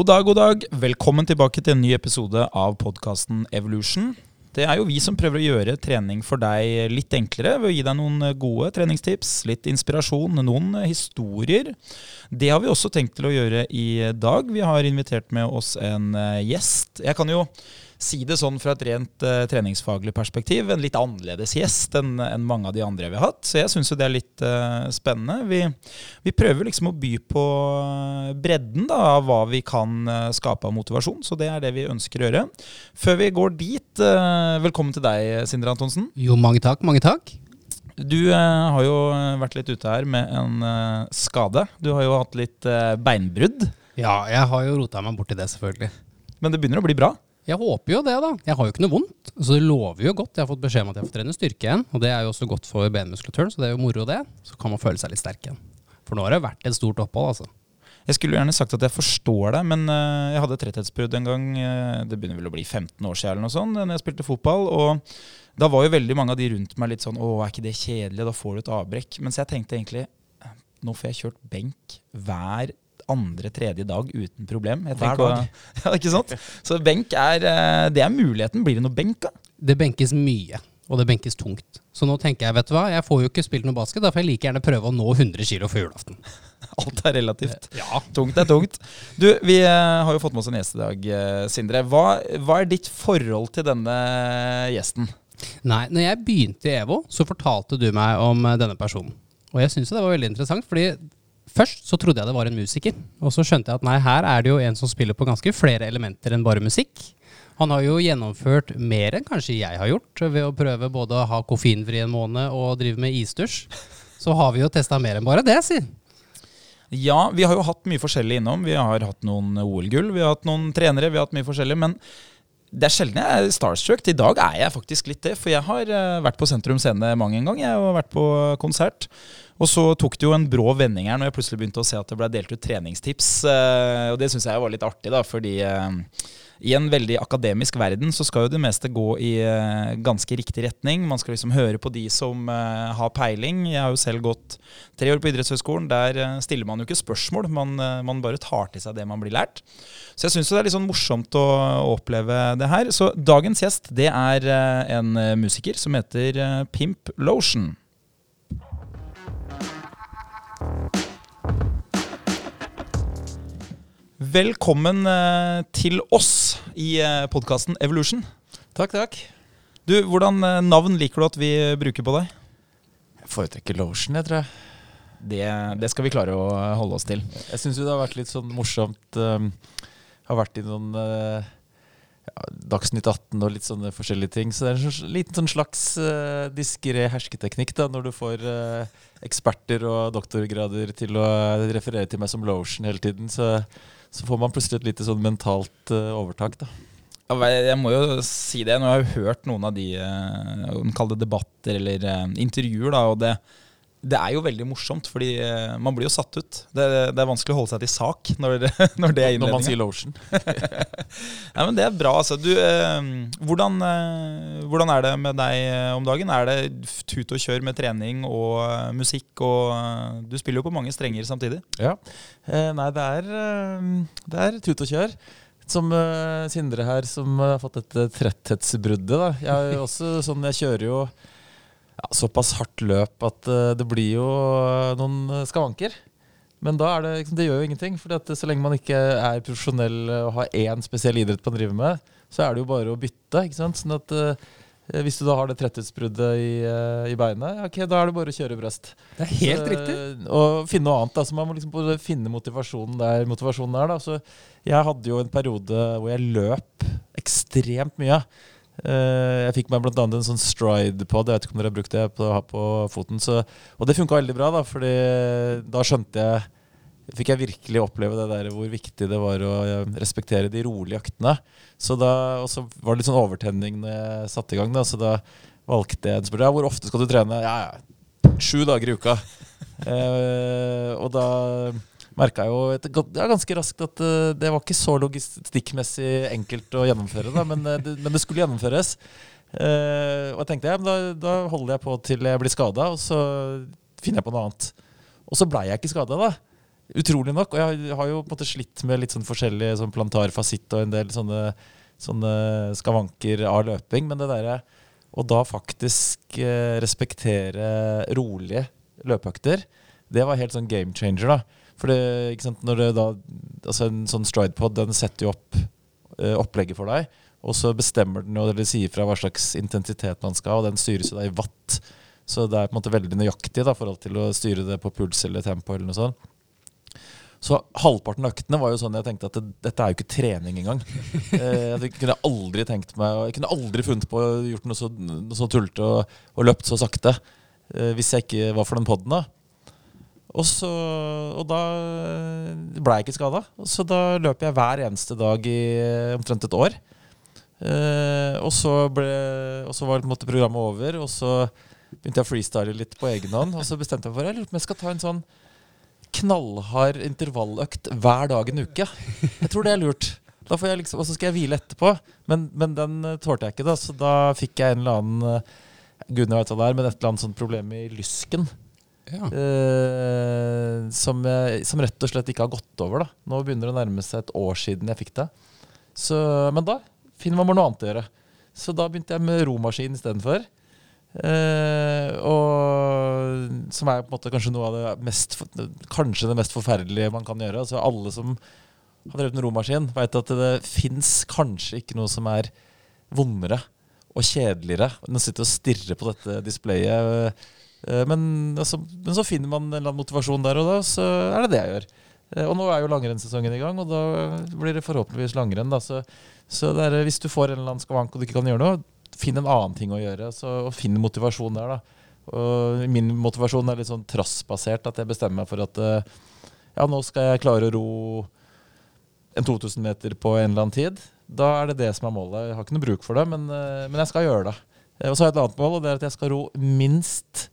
God dag, god dag. Velkommen tilbake til en ny episode av podkasten Evolution. Det er jo vi som prøver å gjøre trening for deg litt enklere ved å gi deg noen gode treningstips, litt inspirasjon, noen historier. Det har vi også tenkt til å gjøre i dag. Vi har invitert med oss en eh, gjest. Jeg kan jo si det sånn fra et rent uh, treningsfaglig perspektiv, en litt annerledes gjest enn en mange av de andre vi har hatt. Så jeg syns jo det er litt uh, spennende. Vi, vi, prøver liksom å by på bredden da, av hva vi kan uh, skape av motivasjon. Så det er det vi ønsker å gjøre. Før vi går dit, velkommen til deg, Sindre Antonsen. Jo, mange takk. Mange takk. Du har jo vært litt ute her med en skade. Du har jo hatt litt beinbrudd. Ja, jeg har jo rota meg borti det, selvfølgelig. Men det begynner å bli bra? Jeg håper jo det, da. Jeg har jo ikke noe vondt. Så det lover jo godt. Jeg har fått beskjed om at jeg får trene styrke igjen. Og det er jo også godt for benmuskulaturen, så det er jo moro, det. Så kan man føle seg litt sterk igjen. For nå har det vært et stort opphold, altså. Jeg skulle gjerne sagt at jeg forstår deg, men uh, jeg hadde tretthetsbrudd en gang. Uh, det begynner vel å bli 15 år siden eller noe sånt, når jeg spilte fotball. Og da var jo veldig mange av de rundt meg litt sånn Å, er ikke det kjedelig? Da får du et avbrekk. Mens jeg tenkte egentlig Nå får jeg kjørt benk hver andre-tredje dag uten problem. Hver dag. Ja, ikke sant? Så benk er, eh, det er muligheten. Blir det noe benk, da? Det benkes mye, og det benkes tungt. Så nå tenker jeg, vet du hva, jeg får jo ikke spilt noe basket, da får jeg like gjerne prøve å nå 100 kg før julaften. Alt er relativt. Ja. Tungt er tungt. Du, vi eh, har jo fått med oss en gjest i dag, eh, Sindre. Hva, hva er ditt forhold til denne gjesten? Nei, når jeg begynte i EVO, så fortalte du meg om denne personen. Og jeg syns det var veldig interessant, fordi Først så trodde jeg det var en musiker, og så skjønte jeg at nei, her er det jo en som spiller på ganske flere elementer enn bare musikk. Han har jo gjennomført mer enn kanskje jeg har gjort, ved å prøve både å ha koffeinfri en måned og drive med isdusj. Så har vi jo testa mer enn bare det, si. Ja, vi har jo hatt mye forskjellig innom. Vi har hatt noen OL-gull, vi har hatt noen trenere, vi har hatt mye forskjellig. Men det er sjelden jeg er starstruck. I dag er jeg faktisk litt det. For jeg har eh, vært på Sentrum Scene mange en gang. Jeg har vært på konsert. Og så tok det jo en brå vending her når jeg plutselig begynte å se at det ble delt ut treningstips. Eh, og det syns jeg var litt artig, da, fordi eh, i en veldig akademisk verden så skal jo det meste gå i uh, ganske riktig retning. Man skal liksom høre på de som uh, har peiling. Jeg har jo selv gått tre år på idrettshøyskolen. Der uh, stiller man jo ikke spørsmål, man, man, bare tar til seg det man blir lært. Så jeg syns det er litt sånn morsomt å, å, oppleve det her. Så dagens gjest det er en musiker som heter Pimp Lotion. Velkommen eh, til oss i eh, podkasten Evolution. Takk, takk. Du, Hvordan eh, navn liker du at vi bruker på deg? Jeg foretrekker Lotion, jeg tror jeg. Det, det skal vi klare å holde oss til. Jeg syns det har vært litt sånn morsomt. Um, har vært i noen ja, Dagsnytt 18 og litt sånne forskjellige ting. Så det er en sånn, liten sånn slags uh, diskré hersketeknikk da, når du får uh, eksperter og doktorgrader til å referere til meg som Lotion hele tiden. Så så får man plutselig et lite sånn mentalt uh, overtak. da. Jeg må jo si det. Nå har jeg hørt noen av de uh, debatter eller uh, intervjuer. da, og det, det, er jo veldig morsomt, fordi uh, man blir jo satt ut. Det, det, er vanskelig å holde seg til sak når, når det er innledninga. Når man sier lotion. Nei, men det er bra. altså. Du, hvordan, hvordan, er det med deg om dagen? Er det tut og kjør med trening og musikk? og Du spiller jo på mange strenger samtidig. Ja, Eh, nei, det er, eh, det er tut og kjør. Som Sindre her, som har fått dette tretthetsbruddet. Jeg, også, sånn, jeg kjører jo ja, såpass hardt løp at uh, det blir jo noen skavanker. Men da er det, liksom, det gjør jo ingenting. For så lenge man ikke er profesjonell og har én spesiell idrett man driver med, så er det jo bare å bytte. ikke sant? Sånn at Eh, hvis du da har det tretthetsbruddet i, eh, i, beinet, ok, da er det bare å kjøre brøst. Det er helt så, riktig. Og finne noe annet. Da. Så man må liksom finne motivasjonen der motivasjonen er. Da. Så jeg hadde jo en periode hvor jeg løp ekstremt mye. Eh, jeg fikk meg bl.a. en sånn stride-pod. Jeg vet ikke om dere har brukt det på, å ha på foten. Så, og det funka veldig bra, da, fordi da skjønte jeg fikk jeg virkelig oppleve det der hvor viktig det var å respektere de rolige jaktene. Så da, og så var det litt sånn overtenning når jeg satte i gang. Da, så da valgte jeg spurte, ja, hvor ofte skal du trene. Ja, ja, sju dager i uka. eh, og da merka jo et, ja, ganske raskt at uh, det var ikke så logistikkmessig enkelt å gjennomføre, da, men, uh, det, men, det, skulle gjennomføres. Uh, og jeg tenkte ja, da, da, holder jeg på til jeg blir skada, og så finner jeg på noe annet. Og så blei jeg ikke skada, da. Utrolig nok. Og jeg har jo på en måte slitt med litt sånn forskjellig sånn plantar og en del sånne, sånne skavanker av løping. Men det derre å da faktisk eh, respektere rolige løpeøkter, det var helt sånn game changer, da. For det, ikke sant, når det da Altså en sånn stridepod, den setter jo opp eh, opplegget for deg. Og så bestemmer den jo, eller sier fra hva slags intensitet man skal ha, og den styres jo da i watt. Så det er på en måte veldig nøyaktig i forhold til å styre det på puls eller tempo. eller noe sånt. Så halvparten av øktene var jo sånn jeg tenkte at det, dette er jo ikke trening engang. Eh, jeg kunne aldri tenkt meg Jeg kunne aldri funnet på å gjort noe så, noe så tullete og, og, løpt så sakte eh, hvis jeg ikke var for den poden. da. Og, så, og da ble jeg ikke skada. Så da løp jeg hver eneste dag i omtrent et år. Eh, og, så ble, og så var måte programmet over, og så begynte jeg å freestyle litt på egen hånd. Og så bestemte jeg for at jeg skal ta en sånn knallhard intervalløkt hver dag en uke. Jeg tror det er lurt. Da får jeg liksom, Og så skal jeg hvile etterpå. Men, men den eh, tålte jeg ikke, da. Så da fikk jeg en eller annen Gudene vet hva det er, men et eller annet sånt problem i lysken. Uh, som, jeg, som, rett og slett ikke har gått over. da Nå begynner det å nærme seg et år siden jeg fikk det. Så, men da finner man noe annet å gjøre. Så da begynte jeg med romaskin istedenfor. Uh, og som er på en måte kanskje noe av det mest Kanskje det mest forferdelige man kan gjøre. Altså Alle som har drevet en romaskin, vet at det fins kanskje ikke noe som er vondere og kjedeligere enn å sitte og stirre på dette displayet. Uh, men, altså, men, så finner man en eller annen motivasjon der og da, så er det det jeg gjør. Uh, og nå er jo langrennssesongen i gang, og da blir det forhåpentligvis langrenn. Så, så er, hvis du får en eller annen skavank og du ikke kan gjøre noe, finn en annen ting å gjøre. Så, og finn motivasjon der, da. Og min motivasjon er litt sånn trassbasert. At jeg bestemmer meg for at eh, ja, nå skal jeg klare å ro en 2000 meter på en eller annen tid. Da er det det som er målet. Jeg har ikke noe bruk for det, men, eh, men jeg skal gjøre det. Og så har jeg et annet mål, og det er at jeg skal ro minst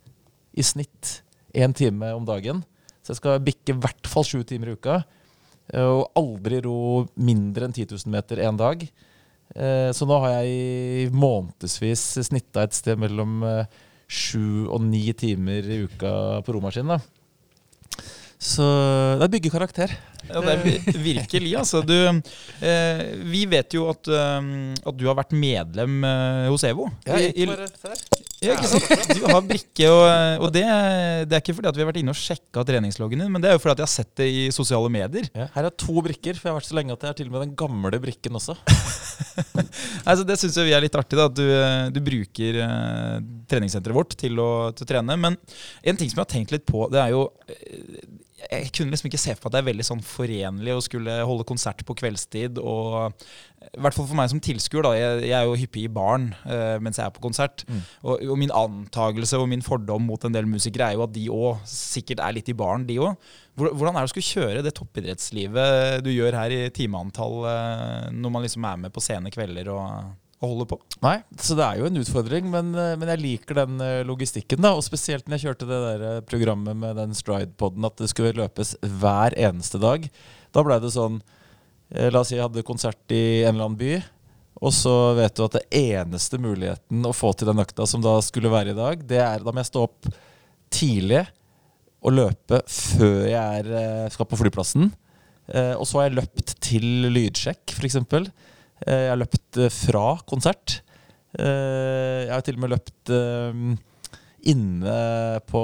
i snitt én time om dagen. Så jeg skal bikke i hvert fall sju timer i uka. Og aldri ro mindre enn 10 000 meter én dag. Eh, så nå har jeg i månedsvis snitta et sted mellom eh, sju og ni timer i uka på romaskin. Så det bygger karakter. Ja, det er virkelig, altså. Du, eh, vi vet jo at, at, du har vært medlem hos EVO. Ja, jeg gikk bare før. Ja, ikke sant? Du har brikke, og, og det, det, er ikke fordi at vi har vært inne og sjekka treningsloggen din, men det er jo fordi at jeg har sett det i sosiale medier. Ja, her er to brikker, for jeg har vært så lenge at jeg har til og med den gamle brikken også. altså, det syns vi er litt artig, da, at du, du bruker uh, treningssenteret vårt til å, til å, trene. Men en ting som jeg har tenkt litt på, det er jo jeg kunne liksom ikke se for meg at det er veldig sånn forenlig å skulle holde konsert på kveldstid. Og i hvert fall for meg som tilskuer, da. Jeg, jeg, er jo hyppig i baren uh, mens jeg er på konsert. Mm. Og, og, min antagelse og min fordom mot en del musikere er jo at de òg sikkert er litt i baren, de òg. Hvordan er det å skulle kjøre det toppidrettslivet du gjør her i timeantall, uh, når man liksom er med på sene kvelder og og holder på. Nei, så det er jo en utfordring, men, eh, men, jeg liker den eh, logistikken. da, Og spesielt når jeg kjørte det der eh, programmet med den stride-poden, at det skulle løpes hver eneste dag. Da blei det sånn La oss si jeg hadde konsert i en eller annen by. Og så vet du at det eneste muligheten å få til den økta som da skulle være i dag, det er da må jeg stå opp tidlig og løpe før jeg er, skal på flyplassen. Og så har jeg løpt til lydsjekk, f.eks. Eh, jeg har løpt eh, fra konsert. Eh, jeg har til og med løpt inne på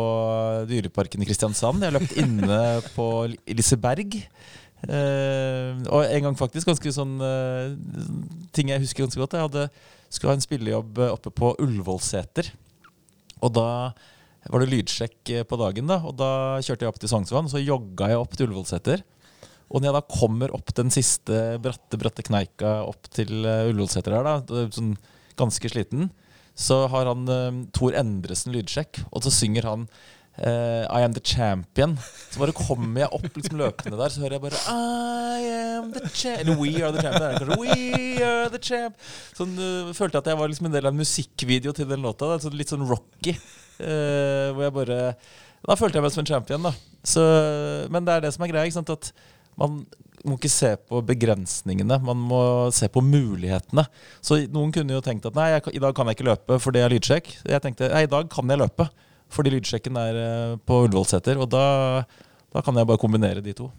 Dyreparken i Kristiansand. Jeg har løpt inne på Liseberg. Og en gang faktisk ganske sånn ting jeg husker ganske godt. Jeg hadde, skulle ha en spillejobb oppe på Ullevålseter. Og da var det lydsjekk på dagen, da. Og da kjørte jeg opp til Sognsvann. Så jogga jeg opp til Ullevålseter. Og når jeg da kommer opp den siste bratte bratte kneika opp til uh, Ullevålseter her, da, sånn ganske sliten, så har han uh, Tor Endresen lydsjekk, og så synger han uh, I am the champion. Så bare kommer jeg opp liksom løpende der, så hører jeg bare I am the champ Eller We are the champion. Kanskje, We are the champ Sånn uh, følte jeg at jeg var liksom en del av en musikkvideo til den låta. Da, sånn, litt sånn rocky. Uh, hvor jeg bare Da følte jeg meg som en champion, da. Så, men det er det som er greia. ikke sant, at man må ikke se på begrensningene, man må se på mulighetene. Så noen kunne jo tenkt at nei, jeg, i dag kan jeg ikke løpe fordi jeg har lydsjekk. Jeg tenkte nei, i dag kan jeg løpe fordi lydsjekken er eh, på Ullevålseter. Og da, Da kan jeg bare kombinere de to.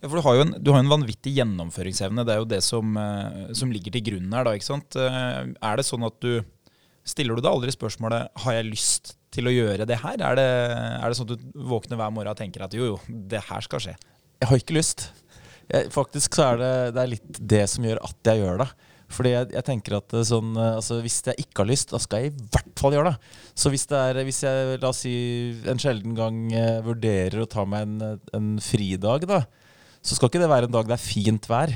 Ja, for du har jo en, du har en vanvittig gjennomføringsevne. Det er jo det som, eh, som ligger til grunn her. da, ikke sant? Eh, er det sånn at du Stiller du deg aldri spørsmålet har jeg lyst til å gjøre det her? Er det, er det sånn at du våkner hver morgen og tenker at jo, jo, det her skal skje? Jeg har ikke lyst. Jeg, faktisk så er det, det er litt det som gjør at jeg gjør det. Fordi jeg, jeg tenker at er sånn, eh, altså Hvis jeg ikke har lyst, da skal jeg i hvert fall gjøre det. Så hvis, det er, hvis jeg la oss si, en sjelden gang eh, vurderer å ta meg en, en fridag, da, så skal ikke det være en dag det er fint vær.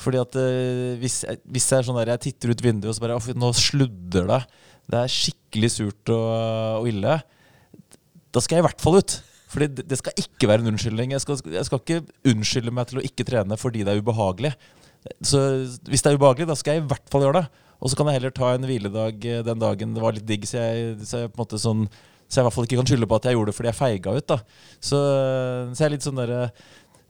Fordi at eh, hvis, jeg- hvis jeg sånn der, jeg titter ut vinduet og så bare Nå sludder det. Det er skikkelig surt og, og ille. Da skal jeg i hvert fall ut. Fordi det, det skal ikke være en unnskyldning. Jeg skal, jeg skal ikke unnskylde meg til å ikke trene fordi det er ubehagelig. Så hvis det er ubehagelig, da skal jeg i hvert fall gjøre det. Og så kan jeg heller ta en hviledag eh, den dagen det var litt digg, så jeg, så jeg på en måte sånn så jeg i hvert fall ikke kan skylde på at jeg gjorde det fordi jeg feiga ut. da Så, så jeg er litt sånn der,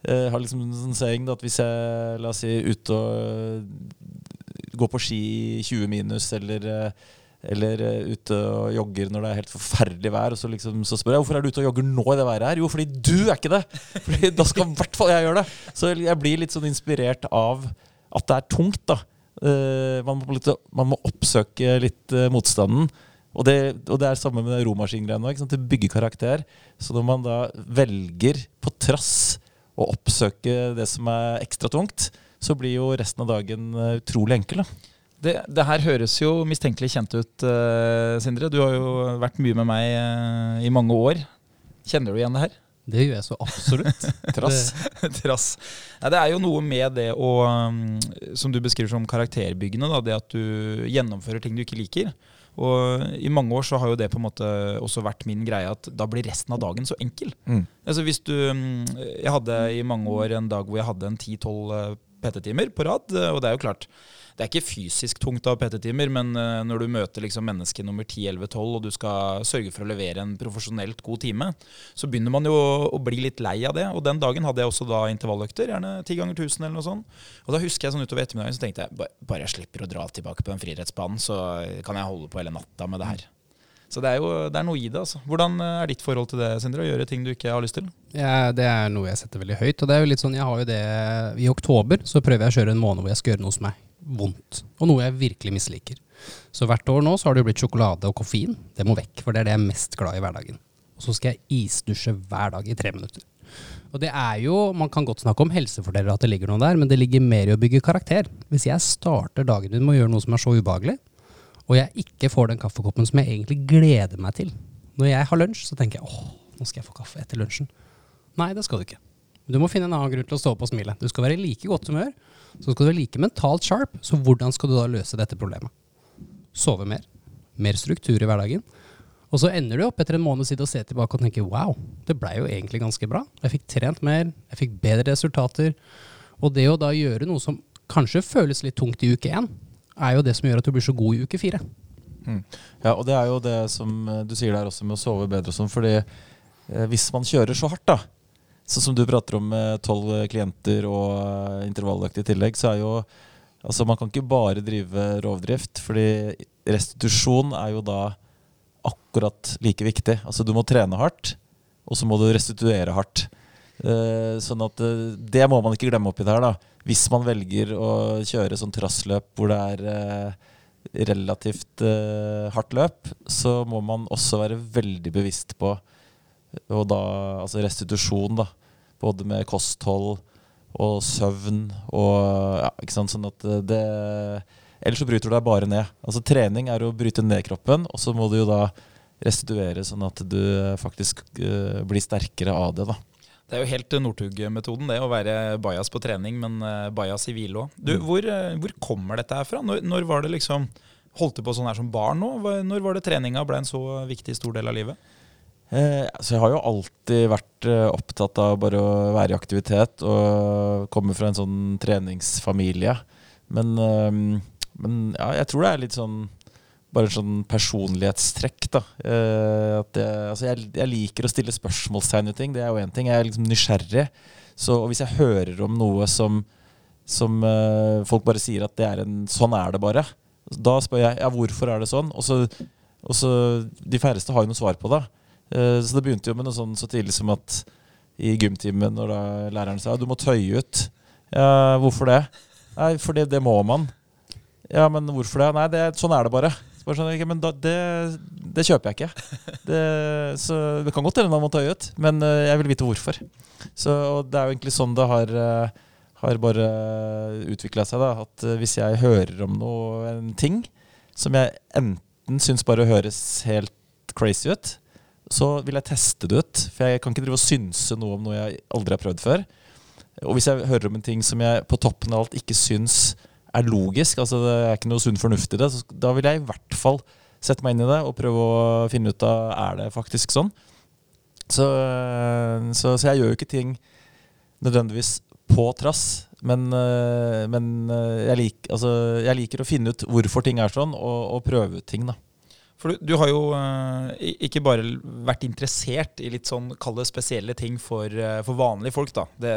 jeg har liksom en sånn saying da, at hvis jeg la oss si ute og går på ski i 20 minus, eller, eh, eller eh, ute og jogger når det er helt forferdelig vær, og så, liksom, så spør jeg hvorfor er du ute og jogger nå i det været her? Jo, fordi du er ikke det! Fordi da skal i hvert fall jeg gjøre det. Så jeg blir litt sånn inspirert av at det er tungt, da. Eh, man, må litt, man må oppsøke litt eh, motstanden. Og det, og det er samme med romaskingreiene òg. Det bygger karakter. Så når man da velger på trass å oppsøke det som er ekstra tungt, så blir jo resten av dagen eh, utrolig enkel. da. Det, det her høres jo mistenkelig kjent ut, Sindre. Du har jo vært mye med meg i mange år. Kjenner du igjen det her? Det gjør jeg så absolutt. Trass. Trass. Nei, det er jo noe med det å, um, som du beskriver som karakterbyggende, da, det at du gjennomfører ting du ikke liker. Og I mange år så har jo det på en måte også vært min greie at da blir resten av dagen så enkel. Mm. Altså hvis du, mm, Jeg hadde i mange år en dag hvor jeg hadde en 10-12 PT-timer på rad. eh, Og det er jo klart, det er ikke fysisk tungt av PT-timer, men eh, når du møter liksom menneske nummer 10, 11, 12, og du skal sørge for å levere en profesjonelt god time, så begynner man jo å, bli litt lei av det. Og den dagen hadde jeg også da intervalløkter, gjerne 10 ganger 1000 eller noe sånt. Og da husker jeg sånn utover ettermiddagen så tenkte jeg bare jeg slipper å dra tilbake på den friidrettsbanen, så kan jeg holde på hele natta med det her. Så det er jo det er noe i det. altså. Hvordan eh, er ditt forhold til det, Sindre? Å gjøre ting du ikke har lyst til? Ja, det er noe jeg setter veldig høyt. Og det er jo litt sånn, jeg har jo det I oktober så prøver jeg å kjøre en måned hvor jeg skal gjøre noe som er vondt, og noe jeg virkelig misliker. Så hvert år nå så har det jo blitt sjokolade og koffein. Det må vekk, for det er det jeg er mest glad i hverdagen. Og så skal jeg isdusje hver dag i tre minutter. Og det er jo, Man kan godt snakke om helsefordeler, at det ligger noe der, men det ligger mer i å bygge karakter. Hvis jeg starter dagen min med å gjøre noe som er så ubehagelig, og jeg ikke får den kaffekoppen som jeg egentlig gleder meg til Når jeg har lunsj, så tenker jeg åh, nå skal jeg få kaffe etter lunsjen. Nei, det skal du ikke. Du må finne en annen grunn til å stå opp og smile. Du skal være i like godt humør, så skal du være like mentalt sharp. Så hvordan skal du da løse dette problemet? Sove mer. Mer struktur i hverdagen. Og så ender du opp etter en måned siden og ser tilbake og tenker wow, det blei jo egentlig ganske bra. Jeg fikk trent mer, jeg fikk bedre resultater. Og det å da gjøre noe som kanskje føles litt tungt i uke én, er jo det som gjør at du blir så god i uke fire. Ja, og det er jo det som eh, du sier der også med å sove bedre og sånn, fordi eh, hvis man kjører så hardt, da, sånn som du prater om med tolv klienter og eh, intervalløkt i tillegg, så er jo Altså, man kan ikke bare drive rovdrift, fordi restitusjon er jo da akkurat like viktig. Altså, du må trene hardt, og så må du restituere hardt. Eh, sånn at eh, Det må man ikke glemme oppi det her. da Hvis man velger å kjøre sånn trassløp hvor det er eh, relativt eh, hardt løp, så må man også være veldig bevisst på og da, altså restitusjon, da. Både med kosthold og søvn og ja, ikke sant, sånn at det Ellers så bryter du deg bare ned. Altså Trening er å bryte ned kroppen, og så må du jo da restituere sånn at du faktisk uh, blir sterkere av det. da Det er jo helt Northug-metoden, det å være bajas på trening, men uh, bajas i hvile òg. Mm. Hvor, eh, hvor kommer dette her fra? Når, når var det liksom Holdt du på sånn her som barn nå? Når var det treninga ble en så viktig stor del av livet? Eh, så jeg har jo alltid vært eh, opptatt av bare å være i aktivitet og komme fra en sånn treningsfamilie. Men, eh, men ja, jeg tror det er litt sånn bare en sånn personlighetstrekk, da. At jeg, altså jeg, jeg liker å stille spørsmålstegn ved ting. Det er jo én ting. Jeg er liksom nysgjerrig. Så og hvis jeg hører om noe som, som folk bare sier at det er en Sånn er det bare. Da spør jeg ja, hvorfor er det sånn. Og så, og så De færreste har jo noe svar på det. Eh, Så det begynte jo med noe sånn så tidlig som at i gymtimen når da læreren sa du må tøye ut. Ja, hvorfor det? Nei, fordi det må man. Ja, men hvorfor det? Nei, det, sånn er det bare. Så bare sånn, men da, det, det kjøper jeg ikke. Det, så det kan godt hende man må tøye ut, men eh, jeg vil vite hvorfor. Så det er jo egentlig sånn det har, eh, har bare utvikla seg. da At hvis jeg hører om noe, en ting som jeg enten syns bare høres helt crazy ut, så vil jeg teste det ut. For jeg kan ikke drive og synse noe om noe jeg aldri har prøvd før. Og hvis jeg hører om en ting som jeg på toppen av alt ikke syns er logisk, altså det er ikke noe sunn fornuft i det, da vil jeg i hvert fall sette meg inn i det og prøve å finne ut av er det faktisk sånn. Så, så, så jeg gjør jo ikke ting nødvendigvis på trass, men, øh, men øh, jeg, lik, altså, jeg liker å finne ut hvorfor ting er sånn, og, og prøve ut ting, da. For du, du har jo uh, ikke bare vært interessert i litt sånn kall det spesielle ting for, uh, for vanlige folk, da. Det,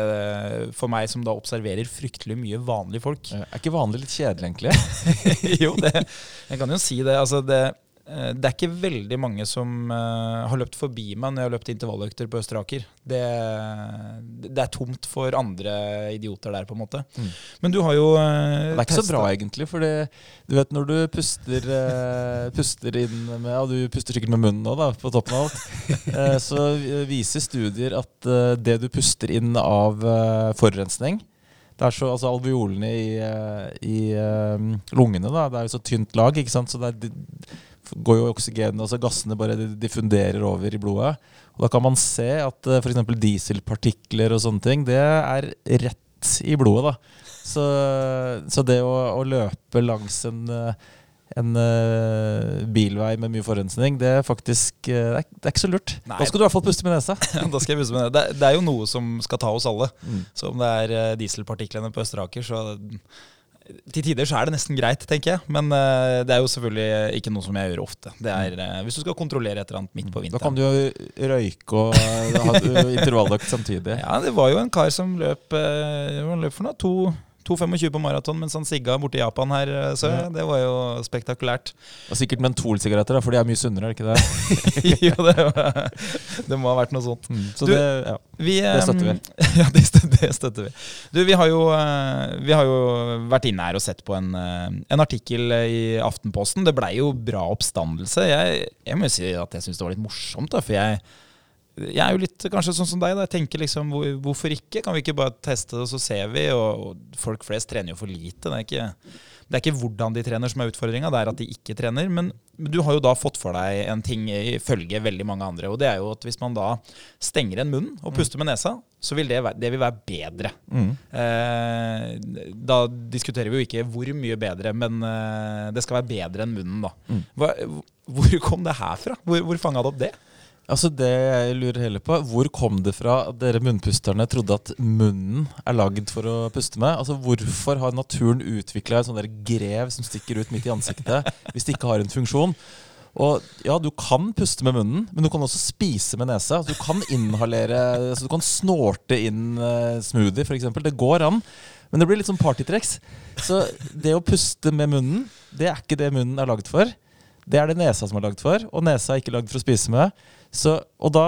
for meg som da observerer fryktelig mye vanlige folk. Er ikke vanlig litt kjedelig, egentlig? jo, det, jeg kan jo si det. Altså det, eh, det er ikke veldig mange som eh, har løpt forbi meg når jeg har løpt intervalløkter på Østre Aker. Det, det er tomt for andre idioter der, på en måte. Mm. Men du har jo eh, Det er ikke så bra, egentlig. For du vet når du puster, eh, puster inn med Ja, du puster sikkert med munnen nå, da, på toppen av alt. eh, så viser studier at eh, det du puster inn av eh, forurensning det er så, altså Alveolene i, eh, i eh, lungene da, det er jo så tynt lag, ikke sant? så det er, går jo oksygenet, altså gassene bare diffunderer over i blodet. Og da kan man se at uh, f.eks. dieselpartikler og sånne ting, det er rett i blodet. da. Så, så det å, å løpe langs en, eh, en eh, bilvei med mye forurensning, det er faktisk eh, det er, det er ikke så lurt. Nei. Da skal du i hvert fall puste med nesa. Da skal jeg puste med nesa. det. Det er jo noe som skal ta oss alle. Mm. Så om det er eh, dieselpartiklene på Østeraker, så til tider så er det nesten greit, tenker jeg. Men uh, det er jo selvfølgelig ikke noe som jeg gjør ofte. Det er uh, Hvis du skal kontrollere et eller annet midt på vinteren. Da kan du jo røyke og ha intervalløkt samtidig. Ja, det var jo en kar som løp, eh, løp for noe? To 2,25 på maraton mens han sigga borti Japan her, eh, så Ja. det var jo spektakulært. Og sikkert mentolsigaretter, for de er mye sunnere, er ikke det? jo, det, var, det må ha vært noe sånt. Så Du- det, ja. Vi, Det støtter vi. eh, Ja, det det støtter vi. Du, vi har, jo, eh, vi har jo vært inne her og sett på en, en artikkel i Aftenposten. Det blei jo bra oppstandelse. Jeg, jeg må jo si at jeg syns det var litt morsomt, da, for jeg jeg er jo litt kanskje sånn som deg. da Jeg tenker liksom, hvor, Hvorfor ikke? Kan vi ikke bare teste det, og så ser vi? Og, og folk flest trener jo for lite. Det er ikke, det er ikke hvordan de trener som er utfordringa, det er at de ikke trener. Men, du har jo da fått for deg en ting ifølge veldig mange andre. Og det er jo at hvis man da stenger en munn og puster med nesa, så vil det, være, det vil være bedre. Mm. Eh, da diskuterer vi jo ikke hvor mye bedre, men eh, det skal være bedre enn munnen, da. Mm. Hva, hvor kom det her fra? Hvor, hvor fanga det opp det? Altså Det jeg lurer heller på, hvor kom det fra at dere munnpusterne trodde at munnen er lagd for å puste med? Altså Hvorfor har naturen utvikla en sånn der grev som stikker ut midt i ansiktet, hvis det ikke har en funksjon? Og ja, du kan puste med munnen, men du kan også spise med nesa. Altså, du kan inhalere altså, Du kan snorte inn uh, smoothie, f.eks. Det går an. Men det blir litt sånn partytriks. Så det å puste med munnen, det er ikke det munnen er lagd for. Det er det nesa som er lagd for, og nesa er ikke lagd for å spise med. Så, og da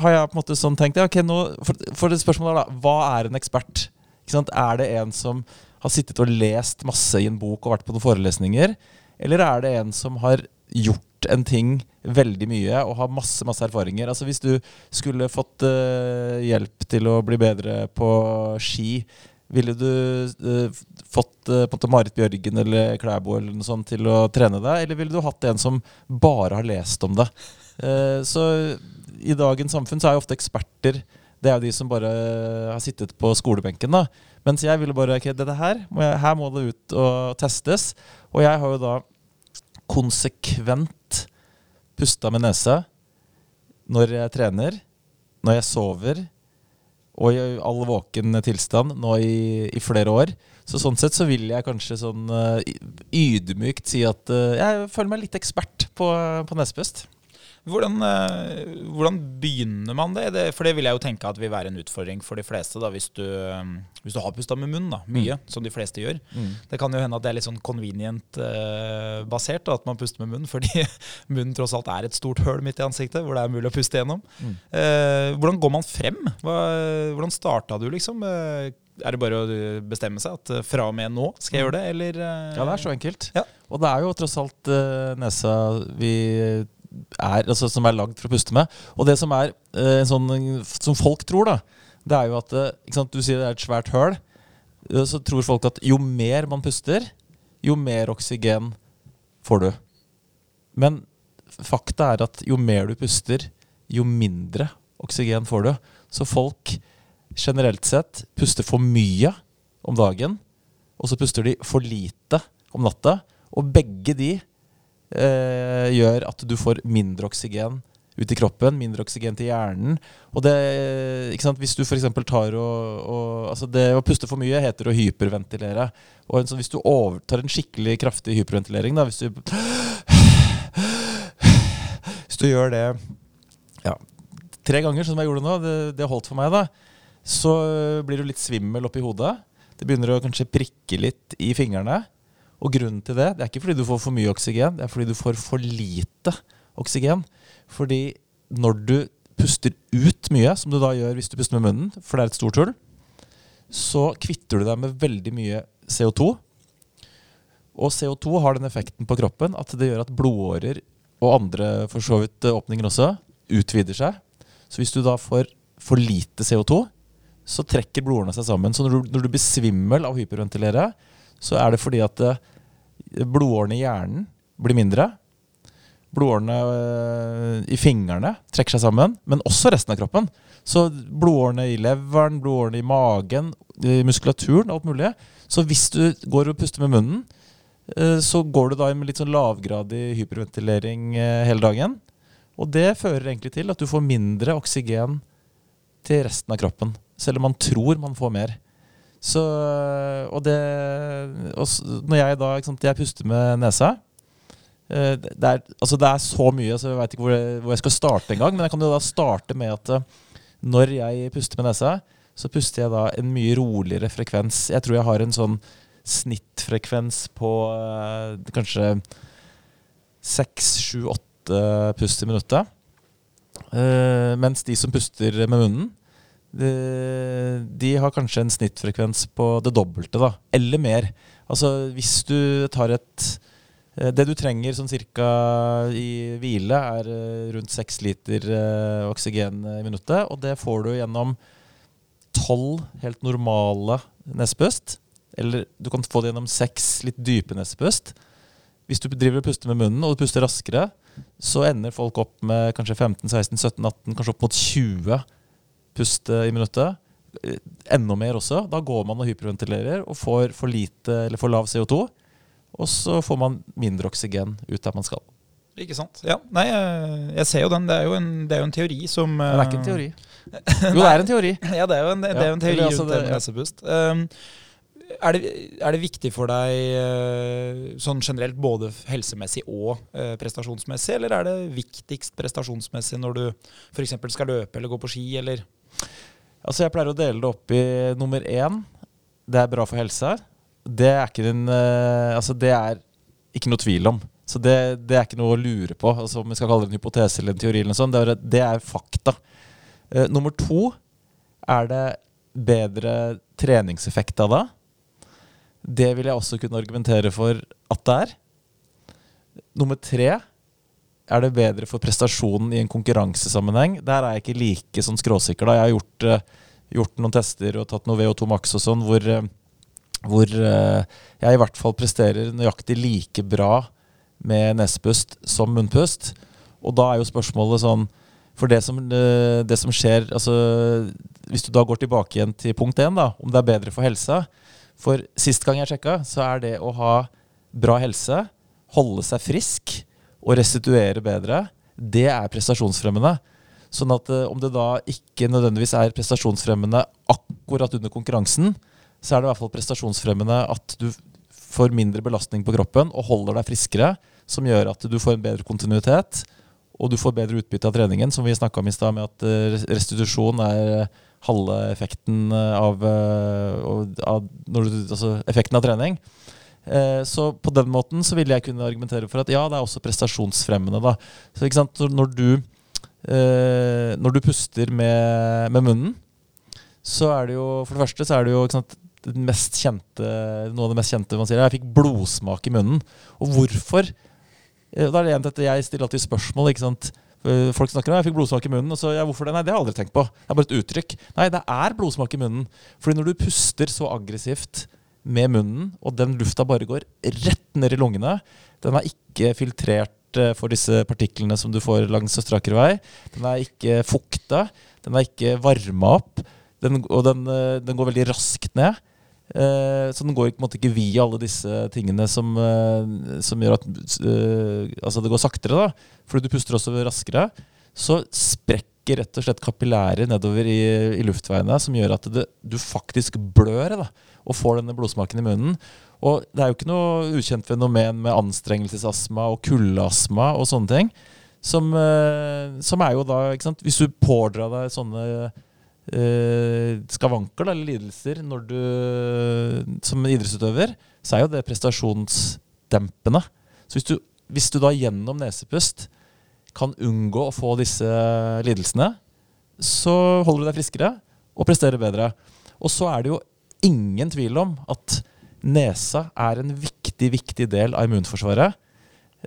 har jeg på en måte sånn tenkt ja, okay, nå, for, for det spørsmålet er da, hva er en ekspert? Er det en som har sittet og lest masse i en bok og vært på noen forelesninger? Eller er det en som har gjort en ting veldig mye og har masse masse erfaringer? Altså Hvis du skulle fått uh, hjelp til å bli bedre på ski, ville du uh, fått uh, på en måte Marit Bjørgen eller Klæbo eller noe sånt til å trene deg, eller ville du hatt en som bare har lest om det? Eh, så i dagens samfunn så er jo ofte eksperter Det er jo de som bare har sittet på skolebenken. da Mens jeg ville bare ok, dette her må jeg, her må det ut og testes. Og jeg har jo da konsekvent pusta med nese når jeg trener, når jeg sover og i all våken tilstand nå i, i flere år. Så sånn sett så vil jeg kanskje sånn eh, ydmykt si at eh, jeg føler meg litt ekspert på, på nesepust. Hvordan, eh, hvordan begynner man det? For det vil jeg jo tenke at vil være en utfordring for de fleste, da, hvis du, eh, hvis du har pusta med munn da, mye, som de fleste gjør. Mm. Det kan jo hende at det er litt sånn convenient-basert, at man puster med munn, fordi munnen tross alt er et stort høl midt i ansiktet, hvor det er mulig å puste gjennom. Mm. Eh, hvordan går man frem? Hva, hvordan starta du, liksom? Eh, er det bare å bestemme seg at eh, fra og med nå skal jeg gjøre det, eller? eh, Ja, det er så enkelt. Ja. Og det er jo tross alt eh, nesa vi er, altså, som er lagd for å puste med. Og det som er eh, sånn, som folk tror, da, det er jo at eh, sant, Du sier det er et svært høl. eh, Så tror folk at jo mer man puster, jo mer oksygen får du. Men fakta er at jo mer du puster, jo mindre oksygen får du. Så folk generelt sett puster for mye om dagen, og så puster de for lite om natta. Og begge de eh, gjør at du får mindre oksygen ut i kroppen, mindre oksygen til hjernen. Og det, ikke sant, Hvis du f.eks. tar og, og altså Det å puste for mye heter å hyperventilere. Og en sånn, Hvis du overtar en skikkelig kraftig hyperventilering, da, hvis du Hvis du gjør det ja, tre ganger, som jeg gjorde nå, det, det holdt for meg, da, så blir du litt svimmel oppi hodet. Det begynner å kanskje prikke litt i fingrene. Og grunnen til det det er ikke fordi du får for mye oksygen, det er fordi du får for lite oksygen. Fordi når du puster ut mye, som du da gjør hvis du puster med munnen, for det er et stort hull, så kvitter du deg med veldig mye CO2. Og CO2 har den effekten på kroppen at det gjør at blodårer og andre for så vidt åpninger også utvider seg. Så hvis du da får for lite CO2, så trekker blodårene seg sammen. Så når du, når du blir svimmel av hyperventilere, så er det fordi at eh, blodårene i hjernen blir mindre. Blodårene eh, i fingrene trekker seg sammen, men også resten av kroppen. Så blodårene i leveren, blodårene i magen, i muskulaturen, alt mulig. Så hvis du går og puster med munnen, eh, så går du da med litt sånn lavgradig hyperventilering hele dagen. Og det fører egentlig til at du får mindre oksygen til resten av kroppen. Selv om man tror man får mer. Så, og det og Når jeg da sant, jeg puster med nesa eh, det, er, altså det er så mye, så jeg veit ikke hvor jeg, hvor jeg skal starte engang. Men jeg kan jo da starte med at eh, når jeg puster med nesa, så puster jeg da en mye roligere frekvens. Jeg tror jeg har en sånn snittfrekvens på eh, kanskje seks, sju, åtte pust i minuttet. Uh, mens de som puster med munnen, de, har kanskje en snittfrekvens på det dobbelte, da. Eller mer. Altså hvis du tar et eh, Det du trenger sånn cirka i hvile, er eh, rundt seks liter eh, oksygen i minuttet. Og det får du gjennom tolv helt normale nesepust. Eller du kan få det gjennom seks litt dype nesepust. Hvis du driver og puster med munnen, og du puster raskere, så ender folk opp med kanskje 15-16-17-18, kanskje opp mot 20 pust eh, i minuttet. Eh, Enda mer også. Da går man og hyperventilerer og får for lite eller for lav CO2. Og så får man mindre oksygen ut der man skal. Ikke sant? Ja, nei, jeg, jeg ser jo den. Det er jo en, det er jo en teori som det er ikke en teori. Jo, det er en teori. Ja, det er jo en, det er jo en Ja, teori altså rundt det det- med nesepust. Um, er, det, er det viktig for deg eh, sånn generelt både helsemessig og eh, prestasjonsmessig, eller er det viktigst prestasjonsmessig når du f.eks. skal løpe eller gå på ski, eller Altså Jeg pleier å dele det opp i nummer én. Det er bra for helsa. Det er ikke, en, eh, altså det er ikke noe tvil om. Så det, det er ikke noe å lure på. Altså Om vi skal kalle det en hypotese eller en teori. eller noe sånt, Det er, det er fakta. Uh, nummer to er det bedre treningseffekt av det. Det vil jeg også kunne argumentere for at det er. Nummer tre er det bedre for prestasjonen i en konkurransesammenheng? Der er jeg ikke like sånn skråsikker. da. Jeg har gjort, eh, gjort noen tester og tatt noe VO2 Max og sånn, hvor, eh, hvor eh, jeg i hvert fall presterer nøyaktig like bra med nesepust som munnpust. Og da er jo spørsmålet sånn For det som, det som skjer altså, Hvis du da går tilbake igjen til punkt én, da, om det er bedre for helsa For sist gang jeg sjekka, så er det å ha bra helse, holde seg frisk og restituere bedre, det er prestasjonsfremmende. Sånn at eh, om det da ikke nødvendigvis er prestasjonsfremmende akkurat under konkurransen, så er det i hvert fall prestasjonsfremmende at du får mindre belastning på kroppen og holder deg friskere, som gjør at du får en bedre kontinuitet og du får bedre utbytte av treningen, som vi snakka om i stad, med at eh, restitusjon er halve effekten av, eh, av, når du, altså effekten av trening. Eh, så på den måten så vil jeg kunne argumentere for at ja, det er også prestasjonsfremmende. da. Så ikke sant, Når du, eh, når du puster med, med, munnen, så er det jo For det første så er det jo ikke sant, det mest kjente, noe av det mest kjente man sier. Jeg fikk blodsmak i munnen. Og hvorfor? Da er det en dette Jeg stiller alltid spørsmål. ikke sant? Folk snakker om jeg fikk blodsmak i munnen. Og så, ja, hvorfor det? Nei, det har jeg aldri tenkt på. Det er bare et uttrykk. Nei, det er blodsmak i munnen. Fordi når du puster så aggressivt med munnen, og den lufta bare går rett ned i lungene, den er ikke filtrert eh, for disse partiklene som du får langs og strakere vei. Den er ikke fukta. Den er ikke varma opp. Den, og den, eh, den, går veldig raskt ned. Uh, så den går ikke via alle disse tingene som, som gjør at Altså det går saktere, da. Fordi du puster også raskere. Så sprekker rett og slett kapillærer nedover i, i luftveiene, som gjør at det, du faktisk blør da, og får denne blodsmaken i munnen. Og det er jo ikke noe ukjent fenomen med anstrengelsesastma og kuldeastma og sånne ting. Som, som er jo da ikke sant? Hvis du pådrar deg sånne eh, skavanker da, eller lidelser når du, som idrettsutøver, så er jo det prestasjonsdempende. Så hvis du, hvis du da gjennom nesepust kan unngå å få disse lidelsene, så holder du deg friskere og presterer bedre. Og så er det jo ingen tvil om at nesa er en viktig, viktig del av immunforsvaret.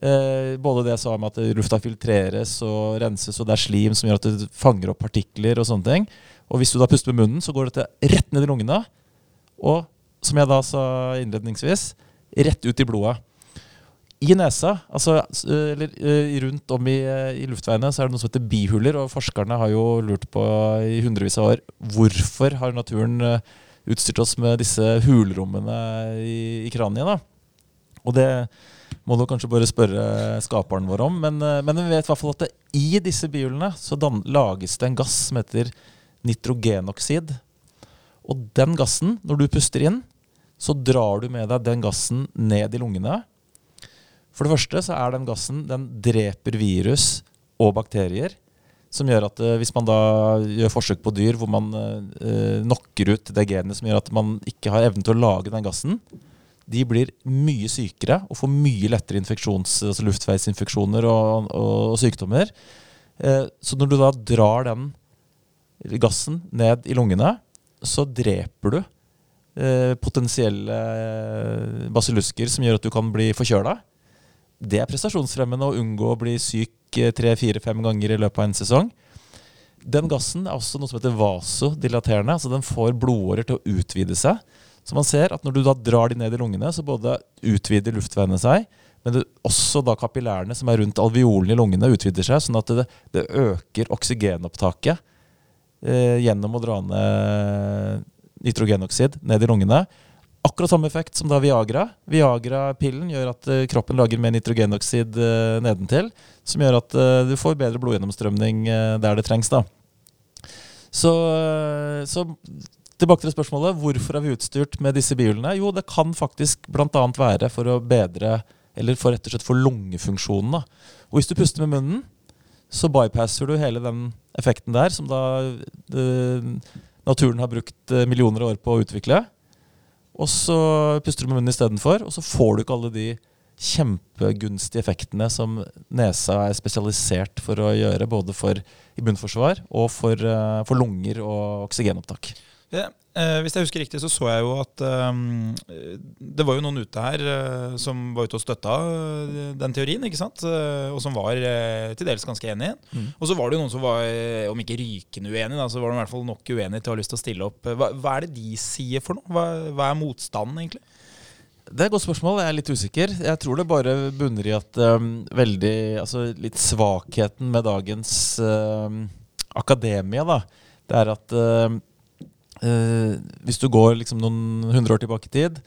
Eh, både det jeg sa om at lufta filtreres og renses, og det er slim som gjør at det fanger opp partikler og sånne ting. Og hvis du da puster med munnen, så går dette rett ned i lungene. Og som jeg da sa innledningsvis, rett ut i blodet. I nesa, altså, eller eh, rundt om i, eh, i, luftveiene, så er det noe som heter bihuler. Og forskerne har jo lurt på i hundrevis av år hvorfor har naturen eh, utstyrt oss med disse hulrommene i, i kraniet. da. Og det må du kanskje bare spørre skaperen vår om. Men, men vi vet i hvert fall at det, i disse bihulene så dan, lages det en gass som heter nitrogenoksid. Og den gassen, når du puster inn, så drar du med deg den gassen ned i lungene. For det første så er den gassen Den dreper virus og bakterier. Som gjør at uh, hvis man da gjør forsøk på dyr hvor man eh, knocker ut det genet som gjør at man ikke har evnen til å lage den gassen, de blir mye sykere og får mye lettere altså luftveisinfeksjoner og, og, og sykdommer. Eh, så når du da drar den gassen ned i lungene, så dreper du eh, potensielle eh, basillusker som gjør at du kan bli forkjøla. Det er prestasjonsfremmende å unngå å bli syk eh, tre-fire-fem ganger i løpet av en sesong. Den gassen er også noe som heter vasodilaterende. altså Den får blodårer til å utvide seg. Så man ser at når du da drar de ned i lungene, så både utvider luftveiene seg, men det, også da kapillærene som er rundt alveolene i lungene, utvider seg, sånn at det, det øker oksygenopptaket eh, gjennom å dra ned nitrogenoksid ned i lungene. Akkurat samme effekt som da Viagra. Viagra-pillen gjør at uh, kroppen lager mer nitrogenoksid uh, nedentil, som gjør at uh, du får bedre blodgjennomstrømning der det trengs. da. Så, så, tilbake til spørsmålet. Hvorfor er vi utstyrt med disse bihulene? Jo, det kan faktisk bl.a. være for å bedre, eller for rett og slett for lungefunksjonen. da. Og hvis du puster med munnen, så bypasser du hele den effekten der, som da uh, naturen har brukt millioner av år på å utvikle. Og så puster du med munnen istedenfor, og så får du ikke alle de kjempegunstige effektene som nesa er spesialisert for å gjøre, både for immunforsvar og for, uh, for lunger og oksygenopptak. Ja, Eh, hvis jeg husker riktig, så så jeg jo at eh, det var jo noen ute her eh, som var ute og støtta uh, den teorien, ikke sant? Uh, og som var til dels ganske enig. Mm. Og så var det jo noen som var, om ikke rykende uenig, da, så var de i hvert fall nok uenige til å ha lyst til å stille opp. Hva, hva er det de sier for noe? Hva, hva, er motstanden, egentlig? Det er et godt spørsmål. Jeg er litt usikker. Jeg tror det bare bunner i at um, veldig Altså litt svakheten med dagens akademia, da, det er at eh, Hvis du går liksom noen hundre år tilbake i tid,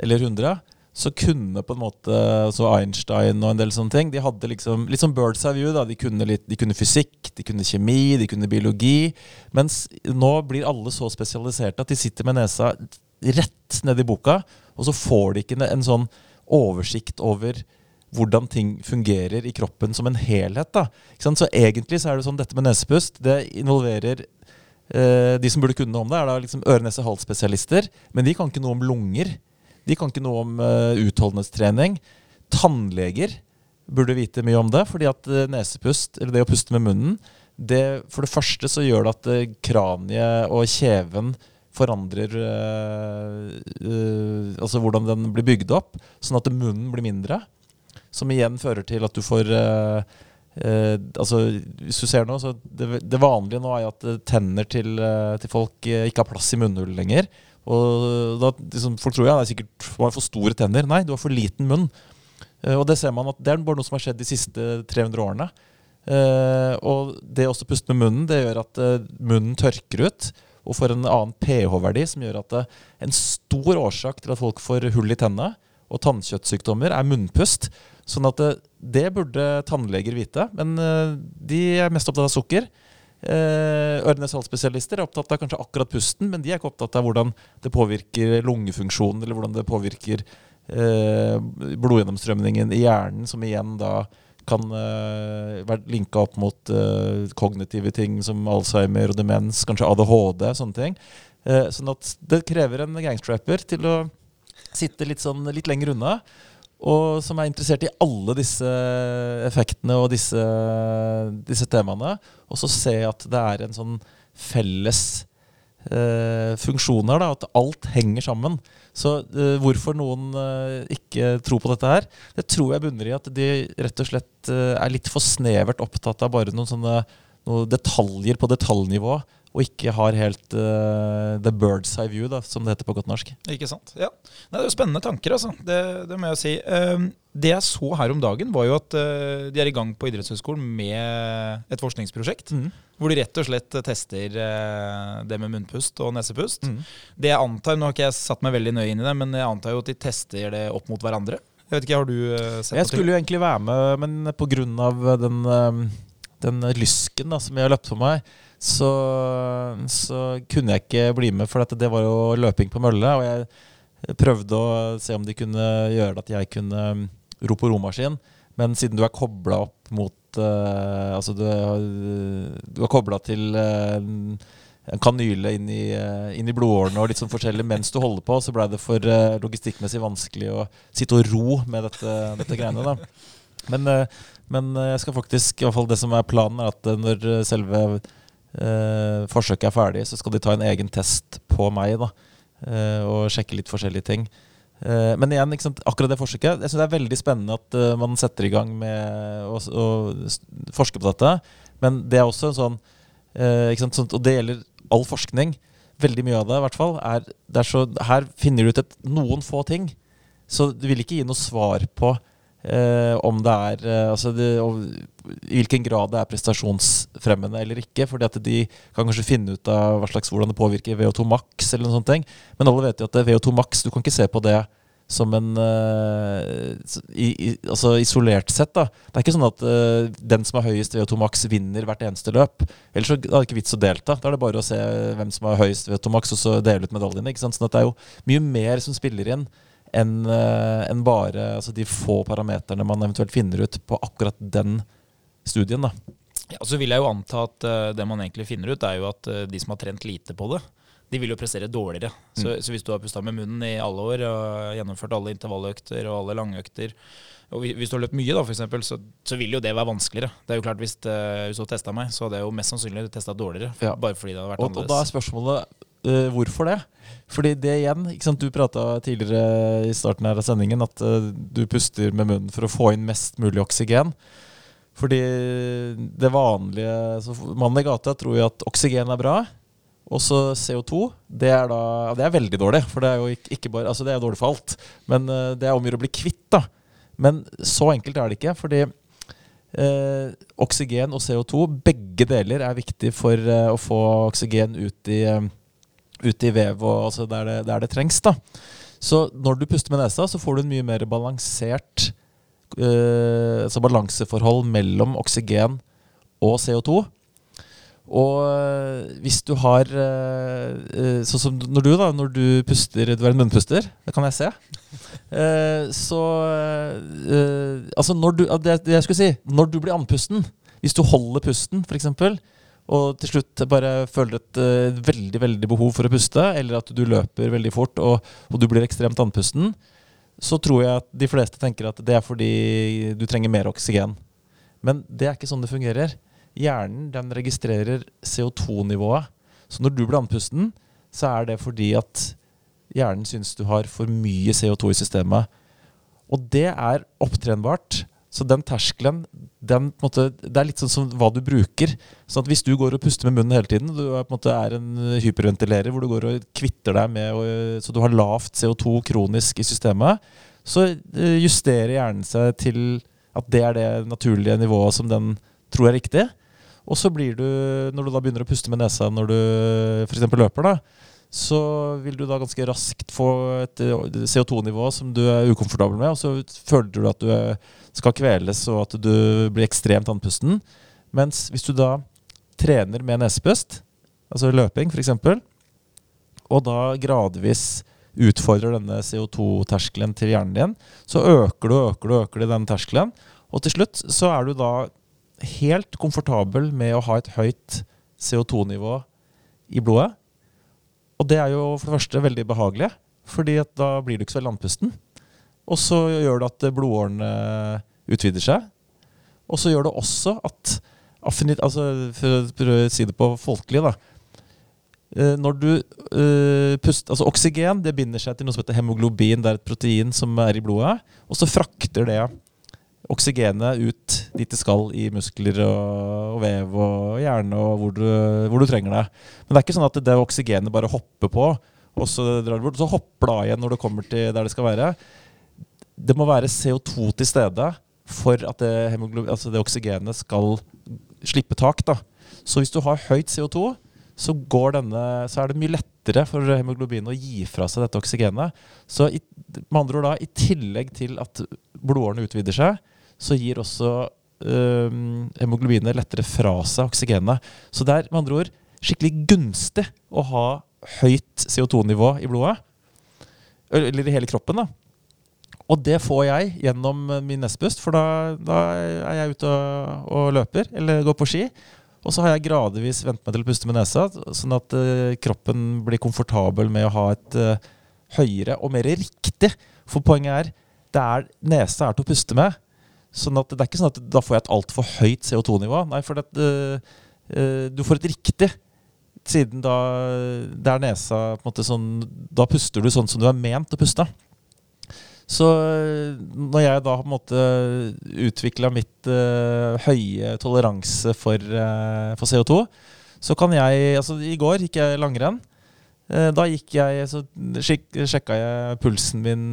eller hundre, så kunne på en måte så Einstein og en del sånne ting De hadde liksom litt som Birds Eye View. da, de kunne, litt, de kunne fysikk, de kunne kjemi, de kunne biologi. Mens nå blir alle så spesialiserte at de sitter med nesa rett nedi boka, og så får de ikke en sånn oversikt over hvordan ting fungerer i kroppen som en helhet. da. Så egentlig så er det sånn dette med nesepust det involverer De som burde kunne noe om det, er da liksom øre-nese-hals-spesialister. Men de kan ikke noe om lunger. De kan ikke noe om eh, utholdenhetstrening. Tannleger burde vite mye om det, fordi at eh, nesepust, eller det å puste med munnen, det, for det første så gjør det at eh, kraniet og kjeven forandrer øh, øh, Altså hvordan den blir bygd opp, sånn at munnen blir mindre. Som igjen fører til at du får eh, eh, altså Hvis du ser nå, så det, det vanlige nå er jo at eh, tenner til, eh, til folk eh, ikke har plass i munnhull lenger. Og da, liksom, Folk tror ja, det er sikkert man har for store tenner. Nei, du har for liten munn. Eh, og det ser man at det er bare noe som har skjedd de siste 300 årene. Eh, og det å puste med munnen, det gjør at munnen tørker ut og får en annen pH-verdi, som gjør at eh, en stor årsak til at folk får hull i tennene og tannkjøttsykdommer, er munnpust. Sånn at det, det burde tannleger vite, men eh, de er mest opptatt av sukker. Ørne- Øre-nese-hals-spesialister er opptatt av kanskje akkurat pusten, men de er ikke opptatt av hvordan det påvirker lungefunksjonen, eller hvordan det påvirker eh, blodgjennomstrømningen i hjernen, som igjen da kan eh, være linka opp mot eh, kognitive ting som Alzheimer og demens, kanskje ADHD, sånne ting. Eh, sånn at det krever en gangstrapper til å sitte litt, sånn, litt lenger unna, og som er interessert i alle disse effektene og disse, disse temaene, og så se at det er en sånn felles eh, funksjon her, da, at alt henger sammen. Så eh, hvorfor noen eh, ikke tror på dette her, det tror jeg bunner i at de rett og slett eh, er litt for snevert opptatt av bare noen sånne noen detaljer på detaljnivå, og ikke har helt uh, the bird's eye view, da, som det heter på godt norsk. Ikke sant? Ja. Nei, det er jo spennende tanker, altså. Det, det må jeg si. Um, det jeg så her om dagen, var jo at uh, de er i gang på idrettshøyskolen med et forskningsprosjekt. Mm. Hvor de rett og slett tester uh, det med munnpust og nesepust. Mm. Det jeg antar, Nå har ikke jeg satt meg veldig nøye inn i det, men jeg antar jo at de tester det opp mot hverandre. Jeg vet ikke, Har du sett Jeg skulle jo egentlig være med, men pga. den, eh, den lysken da, som jeg har løpt for meg, så, så kunne jeg ikke bli med, for det var jo løping på mølle. Og jeg prøvde å se om de kunne gjøre det at jeg kunne ro på romaskin. Men siden du er kobla opp mot uh, Altså du, er- du er kobla til uh, en kanyle inn i, eh, inn i blodårene og litt sånn forskjellig mens du holder på, så blei det for uh, logistikkmessig vanskelig å sitte og ro med dette, dette greiene. da. Men, eh, men eh, jeg skal faktisk, i hvert fall det som er planen, er at eh, når eh, selve eh, forsøket er ferdig, så skal de ta en egen test på meg da, eh, og sjekke litt forskjellige ting. Eh, men igjen, akkurat det forsøket Jeg synes det er veldig spennende at eh, man setter i gang med å, å forske på dette. Men det er også sånn eh, sånt, Og det gjelder all forskning. Veldig mye av det, i hvert fall. Er, er så, her finner du ut et, noen få ting. Så du vil ikke gi noe svar på eh, om det er eh, altså det, I hvilken grad det er prestasjonsfremmende eller ikke. fordi at de kan kanskje finne ut av hva slags, hvordan det påvirker VO2 max. eller noen sånne ting. Men alle vet jo at det er VO2 max, du kan ikke se på det som en eh, i, i, Altså isolert sett, da. Det er ikke sånn at eh, den som har høyest VO2 max, vinner hvert eneste løp. Ellers så er det ikke vits å delta. Da er det bare å se hvem som har høyest VO2 max, og så dele ut medaljene. ikke sant? Sånn at det er jo mye mer som spiller inn enn en bare altså de få parameterne man eventuelt finner ut på akkurat den studien. da. Ja, så vil jeg jo anta at eh, det man egentlig finner ut, er jo at eh, de som har trent lite på det, de vil jo prestere dårligere. Så, så hvis du har pusta med munnen i alle år og gjennomført alle intervalløkter og alle langøkter, og hvis du har løpt mye, da, for eksempel, så, så vil jo det være vanskeligere. Det er jo klart Hvis, eh, hvis du hadde testa meg, så hadde jeg jo mest sannsynlig testa dårligere. Ja. Bare fordi det hadde vært Og, og da er spørsmålet eh, hvorfor det? Fordi det igjen, sant, Du prata tidligere i starten her av sendingen at uh, du puster med munnen for å få inn mest mulig oksygen. Fordi det vanlige så Mannen i gata tror jo at oksygen er bra. Og så CO2, det er da Det er veldig dårlig, for det er jo ikke, ikke bare Altså det er dårlig for alt. Men uh, det er om å å bli kvitt, da. Men så enkelt er det ikke. Fordi eh, oksygen og CO2, begge deler er viktig for eh, å få oksygen ut i, eh, ut i vev og altså der, det, der det trengs. da. Så når du puster med nesa, så får du en mye mer balansert eh, altså balanseforhold mellom oksygen og CO2. Og øh, hvis du har øh, Sånn som når du, da, når du puster Du er en munnpuster, det kan jeg se. Eh, så øh, Altså, når du det jeg skulle si Når du blir andpusten, hvis du holder pusten, f.eks., og til slutt bare føler et uh, veldig veldig behov for å puste, eller at du løper veldig fort og, og du blir ekstremt andpusten, så tror jeg at de fleste tenker at det er fordi du trenger mer oksygen. Men det er ikke sånn det fungerer. Hjernen den registrerer CO2-nivået. Så når du blir andpusten, så er det fordi at hjernen syns du har for mye CO2 i systemet. Og det er opptrenbart. Så den terskelen den, måte, Det er litt sånn som hva du bruker. Sånn at Hvis du går og puster med munnen hele tiden, du er, en, måte, er en hyperventilerer hvor du går og kvitter deg med og, så du har lavt CO2 kronisk i systemet, så eh, justerer hjernen seg til at det er det naturlige nivået som den tror er riktig. Og så blir du, når du da begynner å puste med nesa når du f.eks. løper, da, så vil du da ganske raskt få et eh, CO2-nivå som du er ukomfortabel med, og så føler du at du er, skal kveles og at du blir ekstremt andpusten. Mens hvis du da trener med nesepust, altså løping f.eks., og da gradvis utfordrer denne CO2-terskelen til hjernen din, så øker du og øker du øker du den terskelen, og til slutt så er du da helt komfortabel med å ha et høyt CO2-nivå i blodet. Og det er jo for det første veldig behagelig, fordi da blir du ikke så veldig andpusten. Og så gjør det at blodårene utvider seg. Og så gjør det også at affinit, altså For å prøve å si det på folkelig, da. Eh, Når du uh, puster Altså oksygen det binder seg til noe som heter hemoglobin. Det er et protein som er i blodet. Og så frakter det oksygenet ut dit det skal i muskler og, og vev og hjerne og hvor du, hvor du trenger det. Men det er ikke sånn at det oksygenet bare hopper på, og så drar det bort. Så hopper det av igjen når det kommer til der det skal være. Det må være CO2 til stede for at det, altså det oksygenet skal slippe tak. Da. Så hvis du har høyt CO2, så, denne, så er det mye lettere for hemoglobin å gi fra seg dette oksygenet. Så i, med andre ord da, i tillegg til at blodårene utvider seg, så gir også øh, hemoglobinet lettere fra seg oksygenet. Så det er med andre ord skikkelig gunstig å ha høyt CO2-nivå i blodet. Eller i hele kroppen, da. Og det får jeg gjennom min nesepust, for da, da er jeg ute og, og løper eller går på ski. Og så har jeg gradvis vent meg til å puste med nesa, sånn at uh, kroppen blir komfortabel med å ha et uh, høyere og mer riktig. For poenget er det er nesa er til å puste med. Sånn at det er ikke sånn at da får jeg et altfor høyt CO2-nivå. Nei, for det, eh, eh, du får et riktig. Siden da det er nesa på en måte sånn Da puster du sånn som du er ment å puste. Så øh, når jeg da på en måte utvikla mitt uh, høye toleranse for, uh, for CO2, så kan jeg Altså, i går gikk jeg langrenn. Uh, Da gikk jeg, så sjek, sjekka jeg pulsen min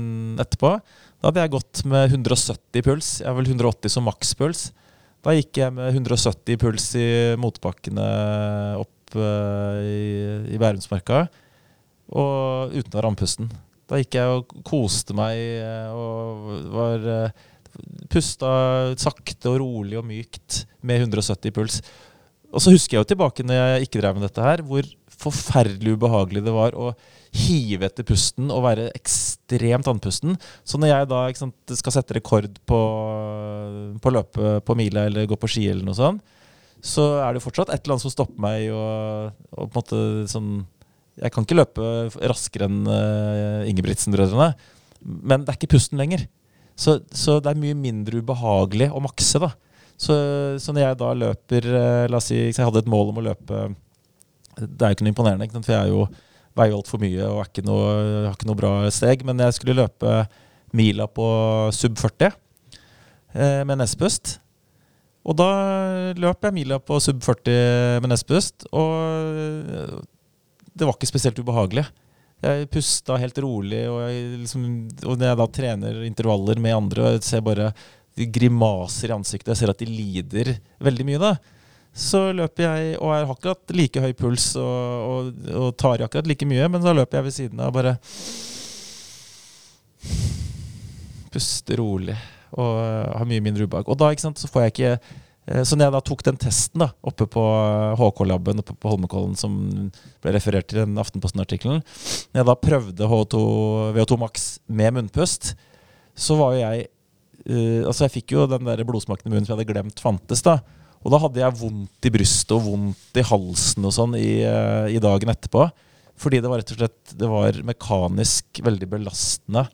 etterpå. Da hadde jeg gått med 170 puls. Jeg har vel 180 som makspuls. Da gikk jeg med 170 puls i motbakkene opp uh, i, i Bærumsmarka. Og uten å være andpusten. Da gikk jeg og koste meg eh, og var uh, Pusta sakte og rolig og mykt med 170 puls. Og så husker jeg jo tilbake når jeg ikke drev med dette her, hvor forferdelig ubehagelig det var å hive etter pusten og være ekstremt andpusten. Så når jeg da sant, skal sette rekord på, på løpe på mila eller gå på ski eller noe sånt, så er det fortsatt et eller annet som stopper meg og, og på en måte sånn jeg kan ikke løpe raskere enn uh, Ingebrigtsen-brødrene. Men det er ikke pusten lenger. Så, så, det er mye mindre ubehagelig å makse. da. Så, så når jeg da løper uh, La oss si jeg hadde et mål om å løpe Det er jo ikke noe imponerende, ikke for jeg er jo, veier jo altfor mye og ikke noe, har ikke noe bra steg. Men jeg skulle løpe mila på sub 40 eh, med nesepust. Og da løp jeg mila på sub 40 med nesepust. Og det var ikke spesielt ubehagelig. Jeg pusta helt rolig, og, liksom, og når jeg da trener intervaller med andre, og jeg ser bare grimaser i ansiktet, jeg ser at de lider veldig mye, da. Så løper jeg, og har akkurat like høy puls og, og, og tar akkurat like mye, men da løper jeg ved siden av og bare Puster rolig og har mye mindre ubehag. Og da ikke sant, så får jeg ikke Eh, Så når jeg da tok den testen da, oppe på HK-laben oppe på Holmenkollen, som ble referert til i den Aftenposten-artikkelen Når jeg da prøvde H2, VO2 Max med munnpust, så var jo jeg uh, Altså, jeg fikk jo den der blodsmaken i munnen som jeg hadde glemt fantes, da. Og da hadde jeg vondt i brystet og vondt i halsen og sånn i, eh, i dagen etterpå. Fordi det var rett og slett Det var mekanisk veldig belastende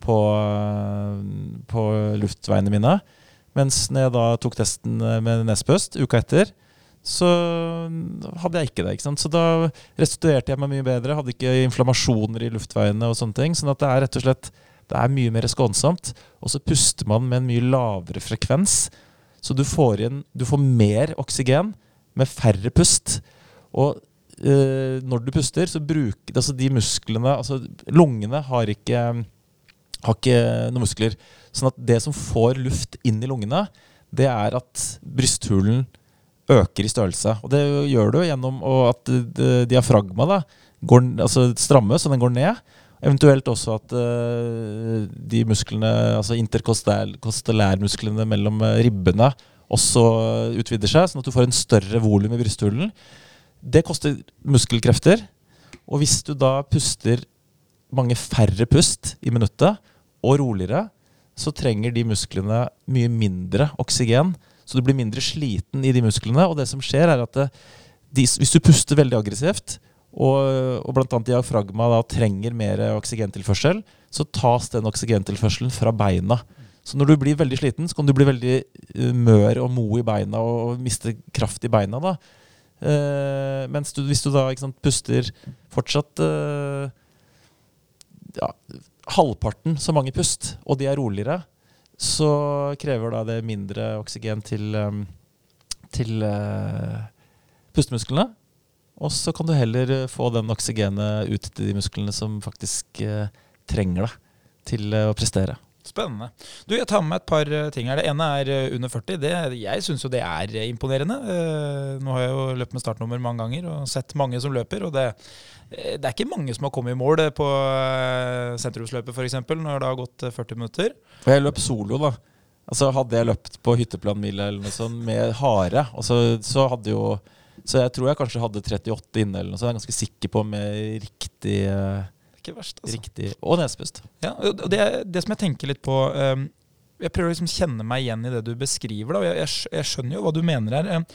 på, eh, på luftveiene mine. Mens når jeg da tok testen eh, med nespøst uka etter, så hadde jeg ikke det. ikke sant? Så da restituerte jeg meg mye bedre. Hadde ikke inflammasjoner i luftveiene og sånne ting. Sånn at det er rett og slett det er mye mer skånsomt. Og så puster man med en mye lavere frekvens. Så du får, inn, du får mer oksygen med færre pust. Og eh, når du puster, så bruker altså de musklene Altså lungene har ikke, har ikke noen muskler. Sånn at det som får luft inn i lungene, det er at brysthulen øker i størrelse. Og det gjør du gjennom at diafragma da, går, altså strammes, så den går ned. Eventuelt også at uh, de musklene, altså interkostellærmusklene mellom eh, ribbene, også utvider seg, sånn at du får en større volum i brysthulen. Det koster muskelkrefter. Og hvis du da puster mange færre pust i minuttet, og roligere, så trenger de musklene mye mindre oksygen. Så du blir mindre sliten i de musklene. Og det som skjer, er at det, de, hvis du puster veldig aggressivt, og, og bl.a. diafragma da trenger mer oksygentilførsel, så tas den oksygentilførselen fra beina. Så når du blir veldig sliten, så kan du bli veldig eh, mør og mo i beina og, miste kraft i beina. da. Eh, mens du, hvis du da sant, puster fortsatt eh, ja, halvparten så mange pust, og de er roligere, så krever da det mindre oksygen til, um, til eh, pustemusklene. Og så kan du heller uh, få den oksygenet ut til de musklene som faktisk uh, trenger det til uh, å prestere. Spennende. Du, Jeg tar med meg et par eh, ting her. Det ene er eh, under 40. Det, jeg syns jo det er eh, imponerende. Eh, nå har jeg jo løpt med startnummer mange ganger og sett mange som løper. og det, eh, det er ikke mange som har kommet i mål eh, på eh, sentrumsløpet f.eks. når det har gått eh, 40 minutter. Og jeg løp solo, da. Altså Hadde jeg løpt på hytteplanmila eller noe sånt med hare, så, så hadde jo Så jeg tror jeg kanskje hadde 38 inne, eller noe så Jeg er ganske sikker på med riktig, eh, ikke verst, altså. riktig Og nespust. Ja, og det, det som jeg tenker litt på um, Jeg prøver å liksom kjenne meg igjen i det du beskriver. Da, jeg, jeg, skjønner jo hva du mener her. Um,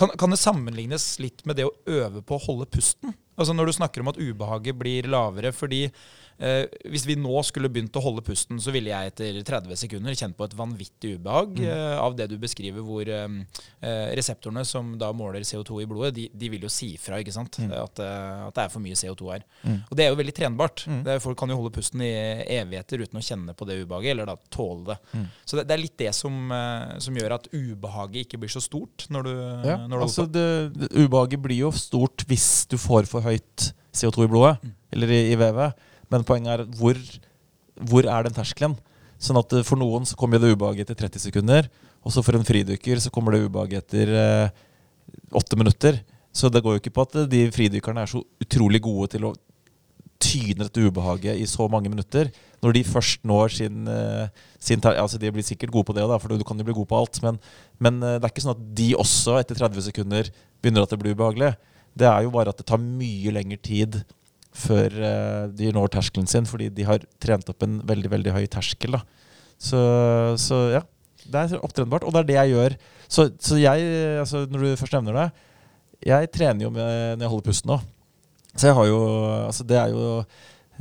Kan, kan det sammenlignes litt med det å øve på å holde pusten? Altså Når du snakker om at ubehaget blir lavere fordi eh, Hvis vi nå skulle begynt å holde pusten, så ville jeg etter 30 sekunder kjent på et vanvittig ubehag eh, av det du beskriver, hvor um, eh, reseptorene som da måler CO2 i blodet, de, de vil jo si fra ikke sant? At, eh, at det er for mye CO2 her. Og det er jo veldig trenbart. Det er, folk kan jo holde pusten i evigheter uten å kjenne på det ubehaget, eller da tåle det. Så det, det er litt det som, eh, som gjør at ubehaget ikke blir så stort når du, Ja, når du altså det, det, Ubehaget blir jo stort hvis du får for høyt CO2 i blodet, Mm. eller i, i vevet. Men poenget er hvor, hvor er den terskelen? Sånn at eh, For noen så kommer det ubehaget etter 30 sekunder, og så for en fridykker så kommer det ubehaget etter eh, 8 minutter. Så det går jo ikke på at eh, de fridykkerne er så utrolig gode til å tyne dette ubehaget i så mange minutter. Når de først når sin, eh, sin altså De blir sikkert gode på det, da, for du kan jo bli god på alt. Men, men det er ikke sånn at de også etter 30 sekunder begynner at det blir ubehagelig. Det er jo bare at det tar mye lengre tid før eh, de når terskelen sin, fordi de har trent opp en veldig veldig høy terskel. Så, så ja, det er opptrenbart, og det er det jeg gjør. Så, så jeg, altså når du først nevner det, jeg trener jo med, når jeg holder pusten òg. Så jeg har jo Altså det er jo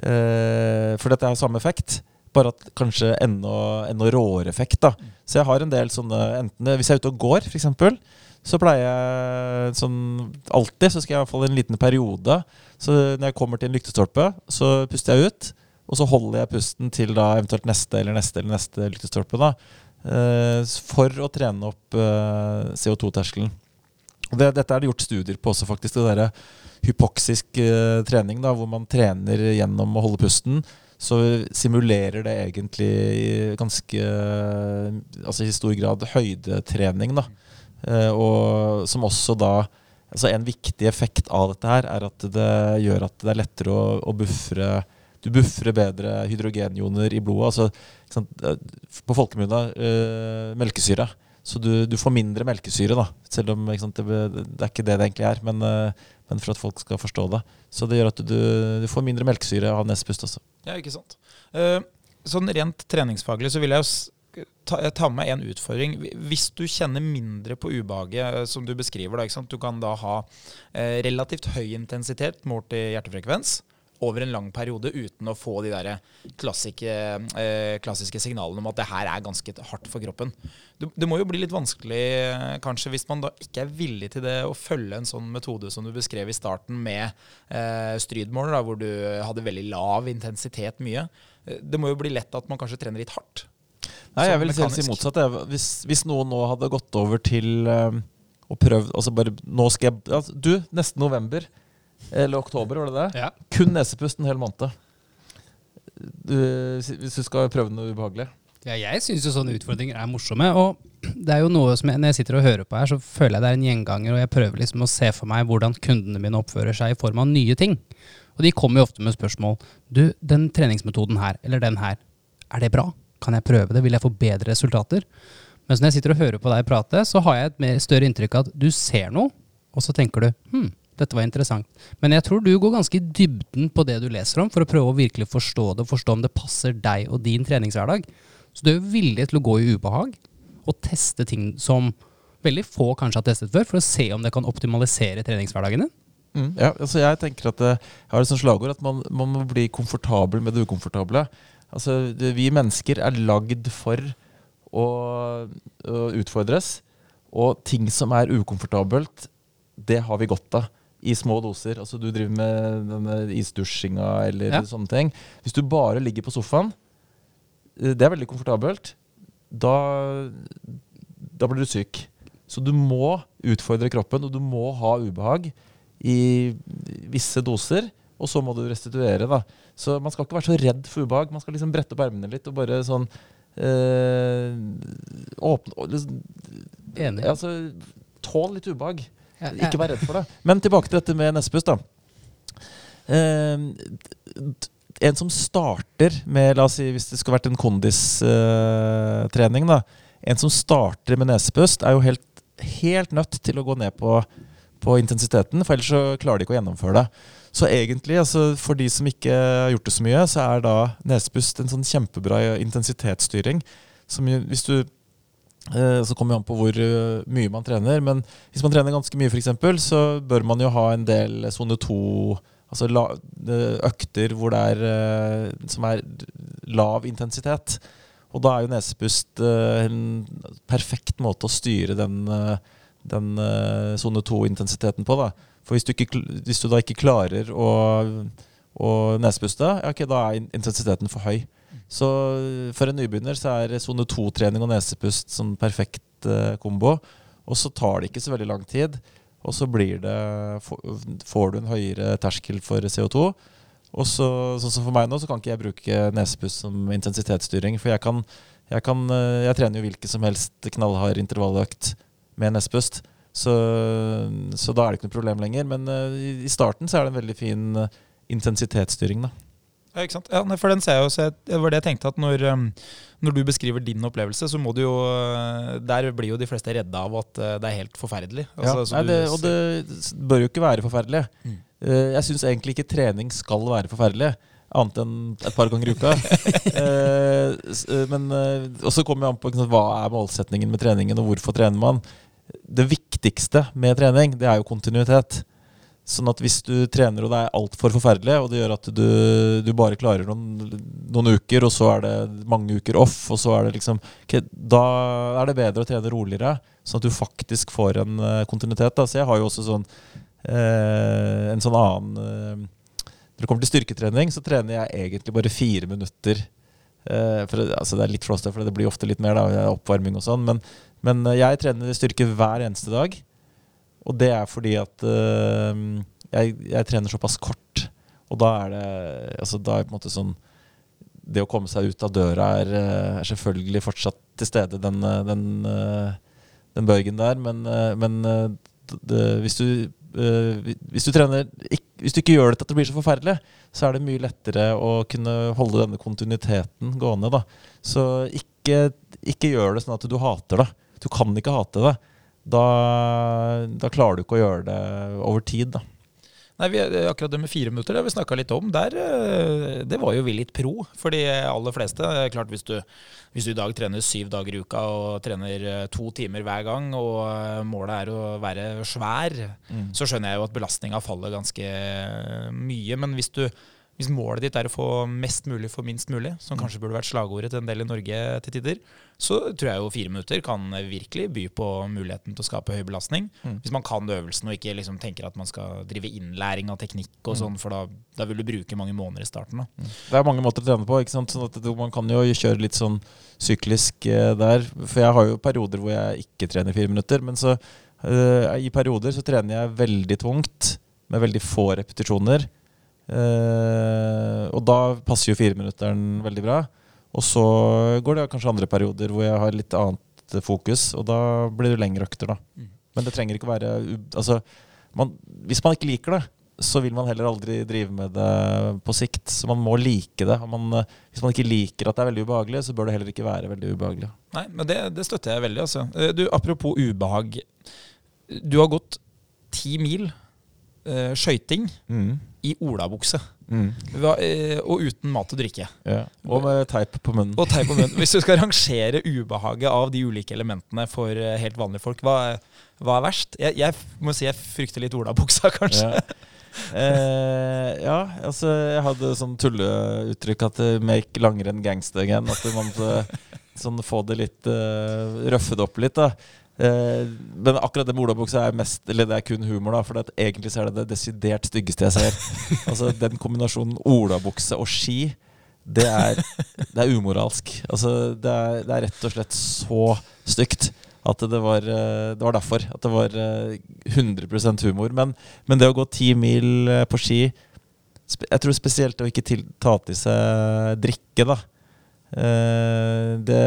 eh, For dette er samme effekt, bare at kanskje enda, enda råere effekt. da Så jeg har en del sånne enten Hvis jeg er ute og går, f.eks., så pleier jeg sånn alltid Så skal jeg i hvert fall en liten periode. Så når jeg kommer til en lyktestolpe, så puster jeg ut. Og så holder jeg pusten til da eventuelt neste eller neste eller neste lyktestolpe. da eh, For å trene opp eh, CO2-terskelen. Det, dette er det gjort studier på også, faktisk. Det derre hypoksisk eh, trening, da, hvor man trener gjennom å holde pusten. Så simulerer det egentlig i ganske Altså i stor grad høydetrening, da. Og som også da Altså en viktig effekt av dette her er at det gjør at det er lettere å, å buffre Du buffrer bedre hydrogenioner i blodet. Altså, eh, på folkemunne eh, melkesyre. Så du, du får mindre melkesyre, da. Selv om sant, det, det er ikke det det egentlig er. Men, eh, men for at folk skal forstå det. Så det gjør at du, du får mindre melkesyre av nesepust også. Ja, ikke sant. Uh, sånn rent treningsfaglig så vil jeg jo s- ta, ta med en utfordring. Hvis du kjenner mindre på ubehaget, eh, som du beskriver, da, du kan da ha eh, relativt høy intensitet målt i hjertefrekvens over en lang periode uten å få de der klassiske, eh, klassiske signalene om at det her er ganske hardt for kroppen. Det, må jo bli litt vanskelig kanskje hvis man da ikke er villig til det å følge en sånn metode som du beskrev i starten med eh, strydmål, hvor du hadde veldig lav intensitet mye. Det må jo bli lett at man kanskje trener litt hardt. Nei, jeg Sånn vil selv si motsatt. Hvis, hvis noen nå hadde gått over til Å og prøvd altså bare, nå skal jeg, altså, Du, neste november eller oktober, var det det? Ja. Kun nesepust en hel måned. Du, hvis du skal prøve noe ubehagelig. Ja, jeg syns jo sånne utfordringer er morsomme. Og det er jo noe som jeg, når jeg sitter og hører på her, så føler jeg det er en gjenganger, og jeg prøver liksom å se for meg hvordan kundene mine oppfører seg i form av nye ting. Og de kommer jo ofte med spørsmål. Du, den treningsmetoden her, eller den her, er det bra? Kan jeg prøve det? Vil jeg få bedre resultater? Mens når jeg sitter og hører på deg prate, så har jeg et mer større inntrykk av at du ser noe, og så tenker du hm, dette var interessant. Men jeg tror du går ganske i dybden på det du leser om, for å prøve å virkelig forstå det, og forstå om det passer deg og din treningshverdag. Så du er villig til å gå i ubehag og teste ting som veldig få kanskje har testet før, for å se om det kan optimalisere treningshverdagen din. Ja, altså jeg tenker at eh, Jeg har et sånt slagord at man, man må bli komfortabel med det ukomfortable. Altså, det, Vi mennesker er lagd for å, å utfordres. Og ting som er ukomfortabelt, det har vi godt av i små doser. Altså Du driver med denne isdusjinga eller Ja. sånne ting. Hvis du bare ligger på sofaen, eh, det er veldig komfortabelt, da, da blir du syk. Så du må utfordre kroppen, og du må ha ubehag i visse doser. Og så må du restituere, da. Så man skal ikke være så redd for ubehag. Man skal liksom brette opp ermene litt og bare sånn øh, Åpne liksom, Enig. altså, Tål litt ubehag. Ja, Ikke vær redd for det. Men tilbake til dette med nesepust, da. Uh, en som starter med, la oss si, hvis det skulle vært en kondistrening, da. En som starter med nesepust, er jo helt, helt nødt til å gå ned på, på intensiteten, for ellers så klarer de ikke å gjennomføre det. Så egentlig, altså, for de som ikke har gjort det så mye, så er da nesepust en sånn kjempebra intensitetsstyring. Som hvis du eh, Så kommer det an på hvor eh, mye man trener. Men hvis man trener ganske mye, f.eks., så bør man jo ha en del sone to Altså eh, økter hvor det er som er lav intensitet. Og da er jo nesepust en perfekt måte å styre den, sone to-intensiteten på. da. For hvis du, ikke, hvis du da ikke klarer å, å nesepuste, ja, okay, da er intensiteten for høy. Så for en nybegynner så er sone to-trening og nesepust sånn perfekt eh, kombo. Og så tar det ikke så veldig lang tid. Og så blir det, får, får du en høyere terskel for CO2. Og så, sånn som for meg nå, så kan ikke jeg bruke nesepust som intensitetsstyring. For jeg kan, jeg kan eh, Jeg trener jo hvilken som helst knallhard intervalløkt med nesepust. Så, så da er det ikke noe problem lenger. Men eh, i, i starten så er det en veldig fin eh, intensitetsstyring, da. Ja, ikke sant? Ja, for den ser jeg jo, så det var det jeg tenkte at når, um, når du beskriver din opplevelse, så må du jo Der blir jo de fleste redde av at det er helt forferdelig. Ja, Altså, så nei, det, og det bør jo ikke være forferdelig. Mm. Eh, jeg syns egentlig ikke trening skal være forferdelig, annet enn et par ganger i uka. Eh, eh, men eh, Og så kommer vi an på hva er målsetningen med treningen, og hvorfor trener man. Det viktigste med trening, det er jo kontinuitet. Sånn at hvis du trener og det er altfor forferdelig, og det gjør at du, du bare klarer noen, noen uker, og så er det mange uker off, og så er det liksom okay, Da er det bedre å trene roligere, sånn at du faktisk får en eh, kontinuitet. Da. Så jeg har jo også sånn eh, en sånn annen eh, Når det kommer til styrketrening, så trener jeg egentlig bare fire minutter. Eh, for, altså det er litt flåste, for det blir ofte litt mer da, oppvarming og sånn. Men, men eh, jeg trener styrke hver eneste dag. Og det er fordi at uh, jeg, jeg trener såpass kort. Og da er det altså da er det på en måte sånn Det å komme seg ut av døra er, er selvfølgelig fortsatt til stede, den, den, den bøygen der. Men, men det, hvis, du, hvis du trener Hvis du ikke gjør det til at det blir så forferdelig, så er det mye lettere å kunne holde denne kontinuiteten gående. da Så ikke, ikke gjør det sånn at du hater det. Du kan ikke hate det. Da, da klarer du ikke å gjøre det over tid, da. Nei, vi, Akkurat det med fire minutter det har vi snakka litt om. Der, eh, det var jo vi litt pro for de aller fleste. Klart hvis du, hvis du i dag trener syv dager i uka og trener eh, to timer hver gang, og eh, målet er å være svær, mm. så skjønner jeg jo at belastninga faller ganske mye. Men hvis du hvis målet ditt er å få mest mulig for minst mulig, som mm. kanskje burde vært slagordet til en del i Norge til tider, så tror jeg jo fire minutter kan virkelig by på muligheten til å skape høy belastning. Mm. Hvis man kan øvelsen og ikke liksom tenker at man skal drive innlæring av teknikk og mm. sånn, for da, da, vil du bruke mange måneder i starten. Da. Mm. Det er mange måter å trene på. ikke sant? Sånn at Man kan jo kjøre litt sånn syklisk eh, der. For jeg har jo perioder hvor jeg ikke trener fire minutter. Men så uh, i perioder så trener jeg veldig tungt med veldig få repetisjoner. Uh, og da passer jo fireminutteren veldig bra. Og så går det kanskje andre perioder hvor jeg har litt annet fokus, og da blir det lengre økter, da. Mm. Men det trenger ikke å være Altså, man, hvis man ikke liker det, så vil man heller aldri drive med det på sikt. Så man må like det. Man, hvis man ikke liker at det er veldig ubehagelig, så bør det heller ikke være veldig ubehagelig. Nei, men det, det støtter jeg veldig, altså. Eh, du, apropos ubehag. Du har gått ti mil uh, skøyting mm. I olabukse. Mm. Uh, og uten mat og drikke. Ja. Og med teip på munnen. Og teip på munnen. Hvis du skal rangere ubehaget av de ulike elementene for uh, helt vanlige folk, hva, hva er verst? Jeg, jeg, må si jeg frykter litt olabuksa, kanskje. Ja. Eh, ja, altså jeg hadde sånn tulleuttrykk at 'make langrenn gangster again'. At man sånn, få det litt uh, røffet opp litt. da Eh, men akkurat det med olabuksa er mest Eller det er kun humor, da. For egentlig så er det det desidert styggeste jeg ser. altså Den kombinasjonen olabukse og ski, det er, det er umoralsk. Altså det er, det er, rett og slett så stygt at det var, eh, det var derfor. At det var 100 eh, humor. Men, men, det å gå ti mil på ski Jeg tror spesielt å ikke til, ta til seg drikke, da. Det,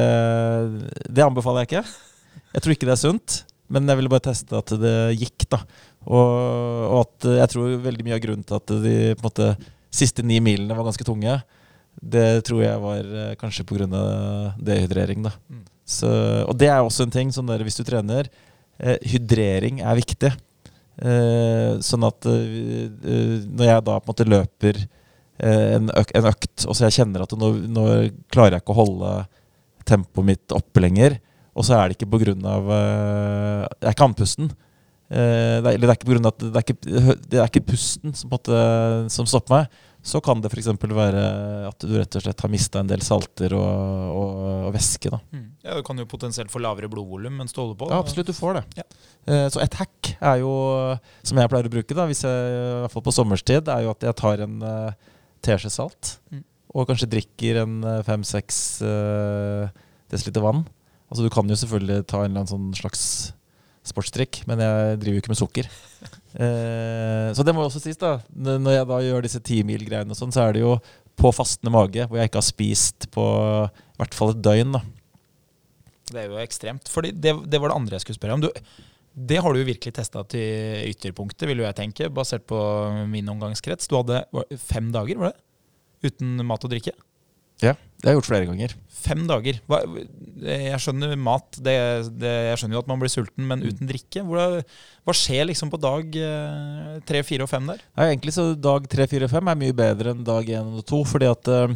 det anbefaler jeg ikke. Jeg tror ikke det er sunt, men jeg ville bare teste at det gikk. da. Og, og, at jeg tror veldig mye av grunnen til at de måte, siste ni milene var ganske tunge, det tror jeg var eh, kanskje pga. dehydrering. da. Mm. Så, og det er også en ting sånn der, hvis du trener. Eh, hydrering er viktig. Eh, sånn at eh, eh når jeg da på en måte løper eh, en, øk, en, økt, og så jeg kjenner at nå, nå klarer jeg ikke å holde tempoet mitt oppe lenger, og så er det ikke pga. Uh, eh, det er ikke andpusten. Uh, det, er, det, er ikke på grunn av at det er ikke, det er ikke pusten som, måtte, som, stopper meg. Så kan det f.eks. være at du rett og slett har mista en del salter og, og, og væske. Mm. Ja, Du kan jo potensielt få lavere blodvolum mens du holder på. Ja, absolutt. Du får det. Ja. Uh, så et hack er jo, som jeg pleier å bruke, da, hvis jeg, i hvert fall på sommerstid, er jo at jeg tar en teskje salt. Mm. Og kanskje drikker en fem-seks desiliter vann. Altså Du kan jo selvfølgelig ta en eller annen sånn slags sportsdrikk, men jeg driver jo ikke med sukker. Eh, så det må også sies, da. Når jeg da gjør disse timil-greiene, sånn, så er det jo på fastende mage, hvor jeg ikke har spist på i hvert fall et døgn. da. Det er jo ekstremt. Fordi det, det var det andre jeg skulle spørre om. Du, det har du jo virkelig testa til ytterpunktet, vil jo jeg tenke, basert på min omgangskrets. Du hadde fem dager, var det? Uten mat og drikke? Ja, det har jeg gjort flere ganger. Fem dager. Hva, jeg skjønner mat, det, det, jeg skjønner jo at man blir sulten, men mm. uten drikke? Hva, hva skjer liksom på dag eh, tre, fire og fem der? Nei, egentlig så Dag tre, fire og fem er mye bedre enn dag én og to. fordi at uh,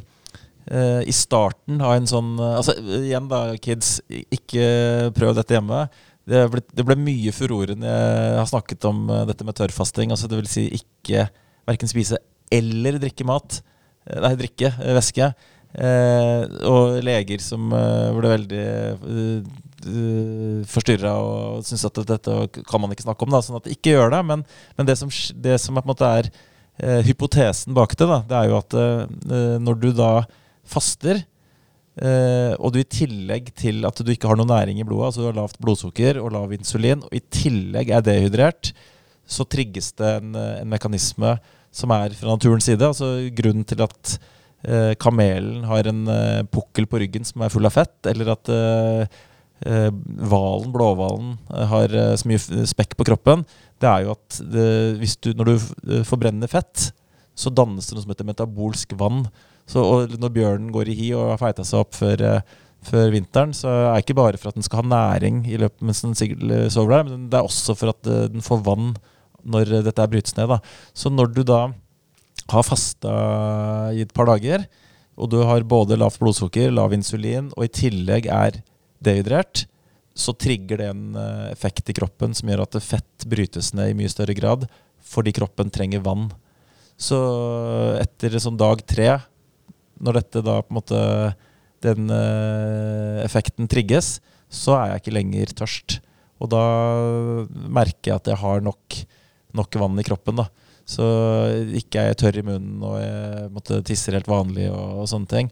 i starten av en sånn uh, Altså igjen, da, kids. Ikke prøv dette hjemme. Det ble, det ble mye furore når jeg har snakket om dette med tørrfasting. Altså det vil si ikke verken spise eller drikke mat. Nei, drikke væske. Eh, og leger som eh, ble veldig uh, forstyrra og syntes at dette kan man ikke snakke om. Da, sånn at ikke gjør det. Men, men det, som, det som, er uh, hypotesen bak det, da, det er jo at når du da faster, og du i tillegg til at du ikke har noe næring i blodet, altså du har lavt blodsukker og lav insulin, og i tillegg er dehydrert, så trigges det en, en mekanisme som er fra naturens side. Altså grunnen til at Eh, kamelen har en eh, pukkel på ryggen som er full av fett, eller at eh, hvalen, blåhvalen, har så mye spekk på kroppen, det er jo at det, du, når du forbrenner fett, så dannes det noe som heter metabolsk vann. Så når bjørnen går i hi og har feita seg opp før før vinteren, så er det ikke bare for at den skal ha næring i løpet mens den sover der, men det er også for at eh, den får vann når eh, dette brytes ned. Da. Så når du da har fasta i et par dager, og du har både lavt blodsukker, lav insulin, og i tillegg er dehydrert, så trigger det en eh, effekt i kroppen som gjør at fett brytes ned i mye større grad, fordi kroppen trenger vann. Så etter sånn dag tre, når dette da på en måte den eh, effekten trigges, så er jeg ikke lenger tørst. Og da merker jeg at jeg har nok, nok vann i kroppen. da. Så ikke er jeg tørr i munnen og jeg måtte tisser helt vanlig og, og sånne ting.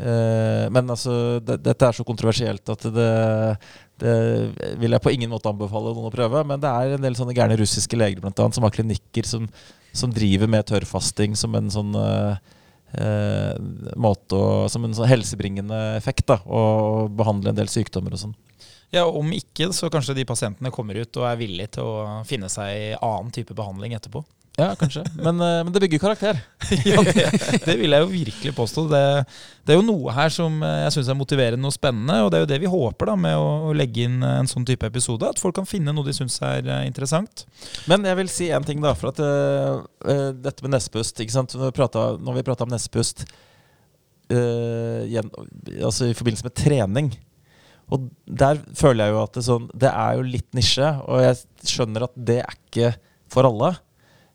Eh, men altså, det, dette er så kontroversielt at det, det vil jeg på ingen måte anbefale noen å prøve. Men det er en del sånne gærne russiske leger blant annet, som har klinikker som, som driver med tørrfasting som en sånn eh, eh, måte å, Som en sånn helsebringende effekt. da, Å behandle en del sykdommer og sånn. Ja, Om ikke, så kanskje de pasientene kommer ut og er villige til å finne seg annen type behandling etterpå. Ja, kanskje. Men, eh, men det bygger karakter. ja, det, det vil jeg jo virkelig påstå. Det, det er jo noe her som eh, jeg syns er motiverende og spennende, og det er jo det vi håper da med å, å legge inn en sånn type episode. At folk kan finne noe de syns er eh, interessant. Men jeg vil si en ting, da. For at uh, dette med nespust ikke sant? Når vi pratet, når vi prata om nespust uh, altså i forbindelse med trening Og der føler jeg jo at det, sånn, det er jo litt nisje, og jeg skjønner at det er ikke for alle.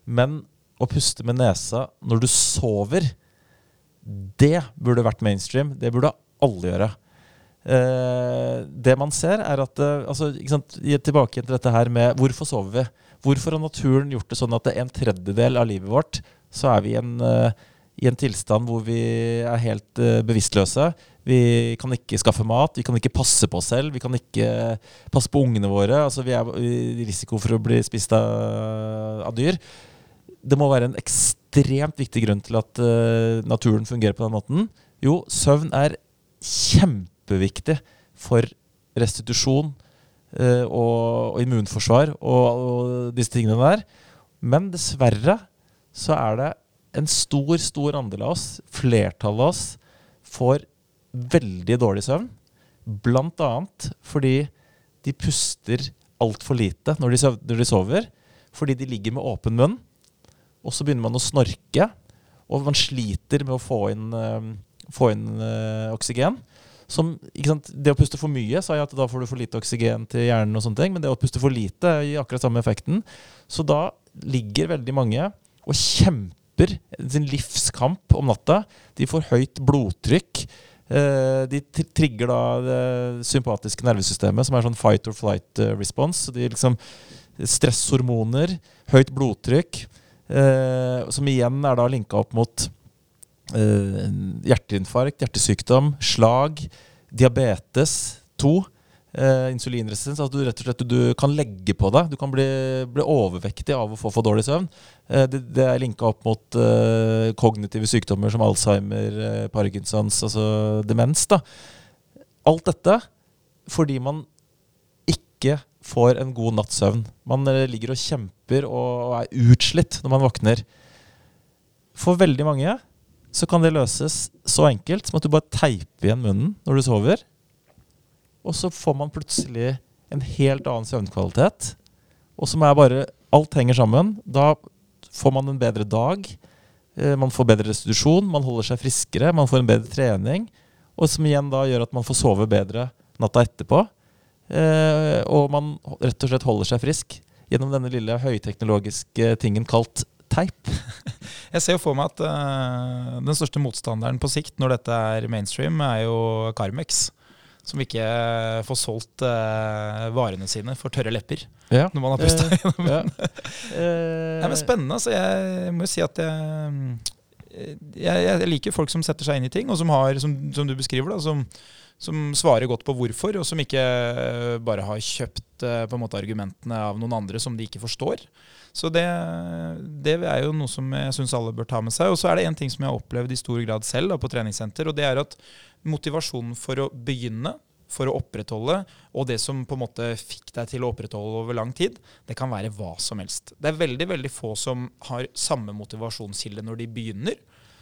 Men å puste med nesa når du sover, det burde vært mainstream. Det burde alle gjøre. Eh, det man ser, er at eh, altså, Tilbake til dette her med hvorfor sover vi? Hvorfor har naturen gjort det sånn at det er en tredjedel av livet vårt så er vi i en, eh, i en tilstand hvor vi er helt eh, bevisstløse? Vi kan ikke skaffe mat, vi kan ikke passe på oss selv, vi kan ikke passe på ungene våre. Altså, vi er i risiko for å bli spist av, av dyr det må være en ekstremt viktig grunn til at uh, naturen fungerer på den måten. Jo, søvn er kjempeviktig for restitusjon uh, og, og, immunforsvar og, og, disse tingene der. Men dessverre så er det en stor, stor andel av oss, flertallet av oss, får veldig dårlig søvn. Blant annet fordi de puster altfor lite når de, sover. Fordi de ligger med åpen munn og så begynner man å snorke, og man sliter med å få inn, uh, få inn uh, oksygen. Som, det å puste for mye sa jeg at da får du for lite oksygen til hjernen, og sånne ting, men det å puste for lite gir akkurat samme effekten. Så da ligger veldig mange og kjemper sin livskamp om natta. De får høyt blodtrykk. Uh, de trigger da det sympatiske nervesystemet, som er sånn fight or flight response. De liksom Stresshormoner, høyt blodtrykk. Uh, som igjen er da linka opp mot uh, hjerteinfarkt, hjertesykdom, slag, diabetes 2. Uh, eh, insulinresistens. At du rett og slett du kan legge på deg. Du kan bli, bli overvektig av å få for dårlig søvn. Det, det, er linka opp mot kognitive sykdommer som Alzheimer, Parkinsons, altså demens. da. Alt dette fordi man ikke får en god natts søvn. Man eh, ligger og kjemper og er utslitt når man våkner. For veldig mange så kan det løses så enkelt som at du bare teiper igjen munnen når du sover. Og så får man plutselig en helt annen søvnkvalitet. Og som er bare Alt henger sammen. Da får man en bedre dag. Eh, man får bedre restitusjon, man holder seg friskere, man får en bedre trening. Og som igjen da gjør at man får sove bedre natta etterpå. Eh, og man rett og slett holder seg frisk gjennom denne lille høyteknologiske tingen kalt teip. Jeg ser jo for meg at uh, den største motstanderen på sikt når dette er mainstream, er jo Carmex. Som ikke får solgt uh, varene sine for tørre lepper ja. når man har pusta gjennom ja. Nei, men Spennende. Så jeg må jo si at jeg, jeg, jeg, liker folk som setter seg inn i ting, og som har, som, som du beskriver, da, som, som svarer godt på hvorfor, og som ikke eh, bare har kjøpt eh, på en måte argumentene av noen andre som de ikke forstår. Så det, det er jo noe som jeg syns alle bør ta med seg. Og så er det en ting som jeg har opplevd i stor grad selv da, på treningssenter, og det er at motivasjonen for å begynne, for å opprettholde, og det som på en måte fikk deg til å opprettholde over lang tid, det kan være hva som helst. Det er veldig veldig få som har samme motivasjonskilde når de begynner,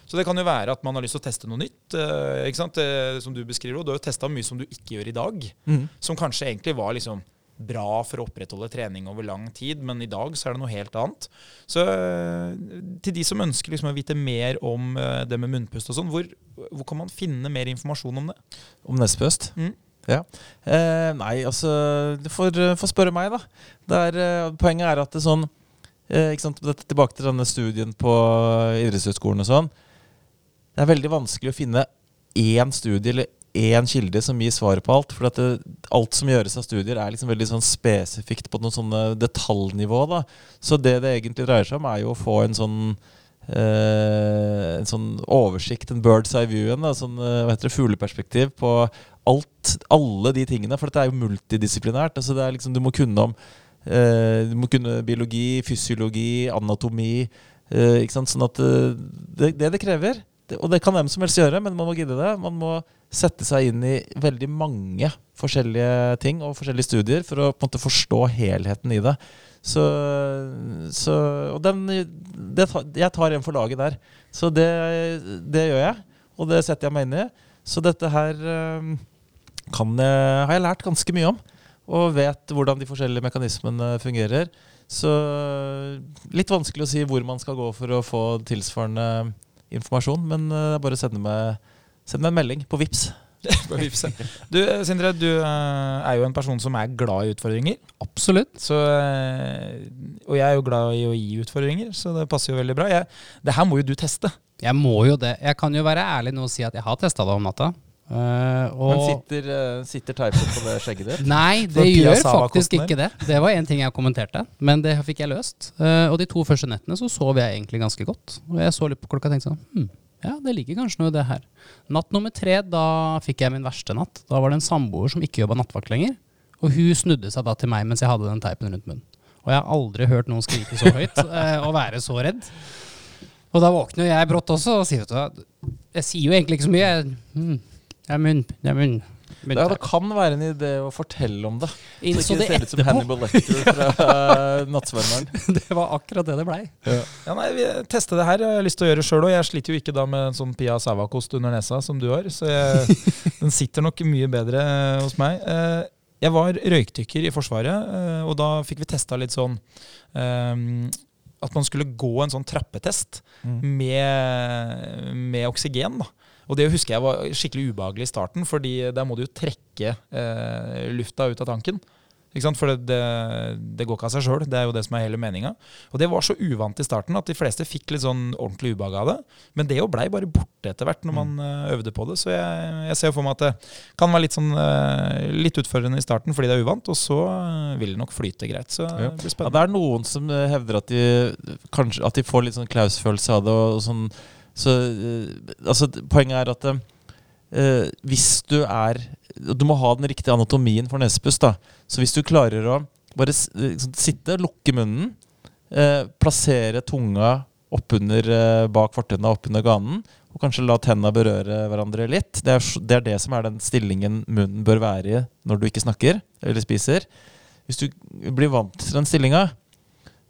Så det kan jo være at man har lyst til å teste noe nytt. eh, ikke sant? Eh, som du beskriver. Og du har jo testa mye som du ikke gjør i dag. Mm. Som kanskje egentlig var liksom bra for å opprettholde trening over lang tid, men i dag så er det noe helt annet. Så eh, til de som ønsker liksom å vite mer om det med munnpust og sånn, hvor, hvor kan man finne mer informasjon om det? Om nespøst? Mm. Ja. Eh, nei, altså Du får, får spørre meg, da. Er, eh, poenget er at det sånn eh, Tilbake til denne studien på idrettshøyskolen og sånn. Det er veldig vanskelig å finne én studie eller én kilde som gir svaret på alt. For det, alt som gjøres av studier, er liksom veldig sånn spesifikt på noen sånne detaljnivå. da. Så det det egentlig dreier seg om, er jo å få en sånn eh, en sånn oversikt, en bird's eye view, en da, sånn, eh, hva heter det, fugleperspektiv på alt, alle de tingene. For dette er jo multidisiplinært. altså liksom, Du må kunne om eh, Du må kunne biologi, fysiologi, anatomi. Ikke sant? Sånn at det, det det krever, og det kan hvem som helst gjøre, men man må gidde det. Man må sette seg inn i veldig mange forskjellige ting og forskjellige studier for å på en måte forstå helheten i det. Så, så Og den det, Jeg tar en for laget der. Så det, det gjør jeg, og det setter jeg meg inn i. Så dette her eh, kan har jeg lært ganske mye om. Og vet hvordan de forskjellige mekanismene fungerer. Så litt vanskelig å si hvor man skal gå for å få tilsvarende informasjon. Men eh, det er bare å sende meg, send meg en melding på VIPS. På Vipse. Du, eh, Sindre, du eh, er jo en person som er glad i utfordringer. Absolutt. Så, og jeg er jo glad i å gi utfordringer, så det passer jo veldig bra. Jeg, det her må jo du teste. Jeg må jo det. Jeg kan jo være ærlig nå og si at jeg har testa det om natta. Eh, Men sitter, uh, sitter teipen på det skjegget ditt? Nei, det gjør faktisk ikke det. Det var en ting jeg kommenterte, men det fikk jeg løst. Uh, og de to første nettene så sov jeg egentlig ganske godt. Og jeg så litt på klokka og tenkte sånn hm, ja, det ligger kanskje noe i det her. Natt nummer tre, da fikk jeg min verste natt. Da var det en samboer som ikke jobba nattvakt lenger. Og hun snudde seg da til meg mens jeg hadde den teipen rundt munnen. Og jeg har aldri hørt noen skrike så høyt og være så redd. Og da våkner jo jeg brått også og sier vet du Jeg sier jo egentlig ikke så mye. Jeg, hm, det er munn, det er munn. munn Ja, det kan være en idé å fortelle om det. Så Innså ikke det ser ut som. Hannibal Lecter fra uh, Nattsvermeren. Det var akkurat det det blei. Ja, nei, vi tester det her. Jeg har lyst til å gjøre det sjøl òg. Jeg sliter jo ikke da med en sånn Pia Sava-kost under nesa som du har, så jeg, den sitter nok mye bedre eh, hos meg. Eh, Jeg var røykdykker i Forsvaret, eh, og da fikk vi testa litt sånn eh, At man skulle gå en sånn trappetest med, med oksygen. da. Og det husker jeg var skikkelig ubehagelig i starten, fordi der må du jo trekke eh, lufta ut av tanken. For det, det, det går ikke av seg sjøl. Det er jo det som er hele meninga. Og det var så uvant i starten at de fleste fikk litt sånn ordentlig ubehag av det. Men det jo blei bare borte etter hvert når man eh, øvde på det. Så jeg, jeg ser for meg at det kan være litt sånn eh, litt utfordrende i starten fordi det er uvant, og så eh, vil det nok flyte greit. Så det blir Ja, det er noen som hevder at de kanskje At de får litt sånn Klaus-følelse av det. Og sånn, så, eh, altså, poenget er at eh, hvis du er Du må ha den riktige anatomien for nesepust. Så hvis du klarer å bare s- liksom, sitte, lukke munnen, eh, plassere tunga oppunder eh, bak fortenna, oppunder ganen, og kanskje la tenna berøre hverandre litt. Det er, det er det som er den stillingen munnen bør være i når du ikke snakker eller spiser. Hvis du blir vant til den stillinga, eh,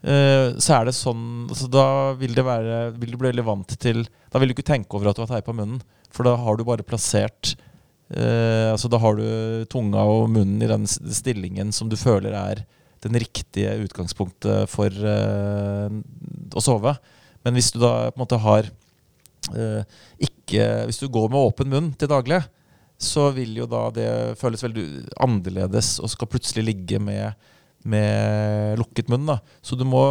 så er det sånn altså Da vil, det være, vil du bli veldig vant til Da vil du ikke tenke over at du har teipa munnen, for da har du bare plassert eh, Altså Da har du tunga og munnen i den stillingen som du føler er den riktige utgangspunktet for eh, å sove. Men hvis du da på en måte har eh, ikke Hvis du går med åpen munn til daglig, så vil jo da det føles veldig annerledes og skal plutselig ligge med, med lukket munn. da. Så du må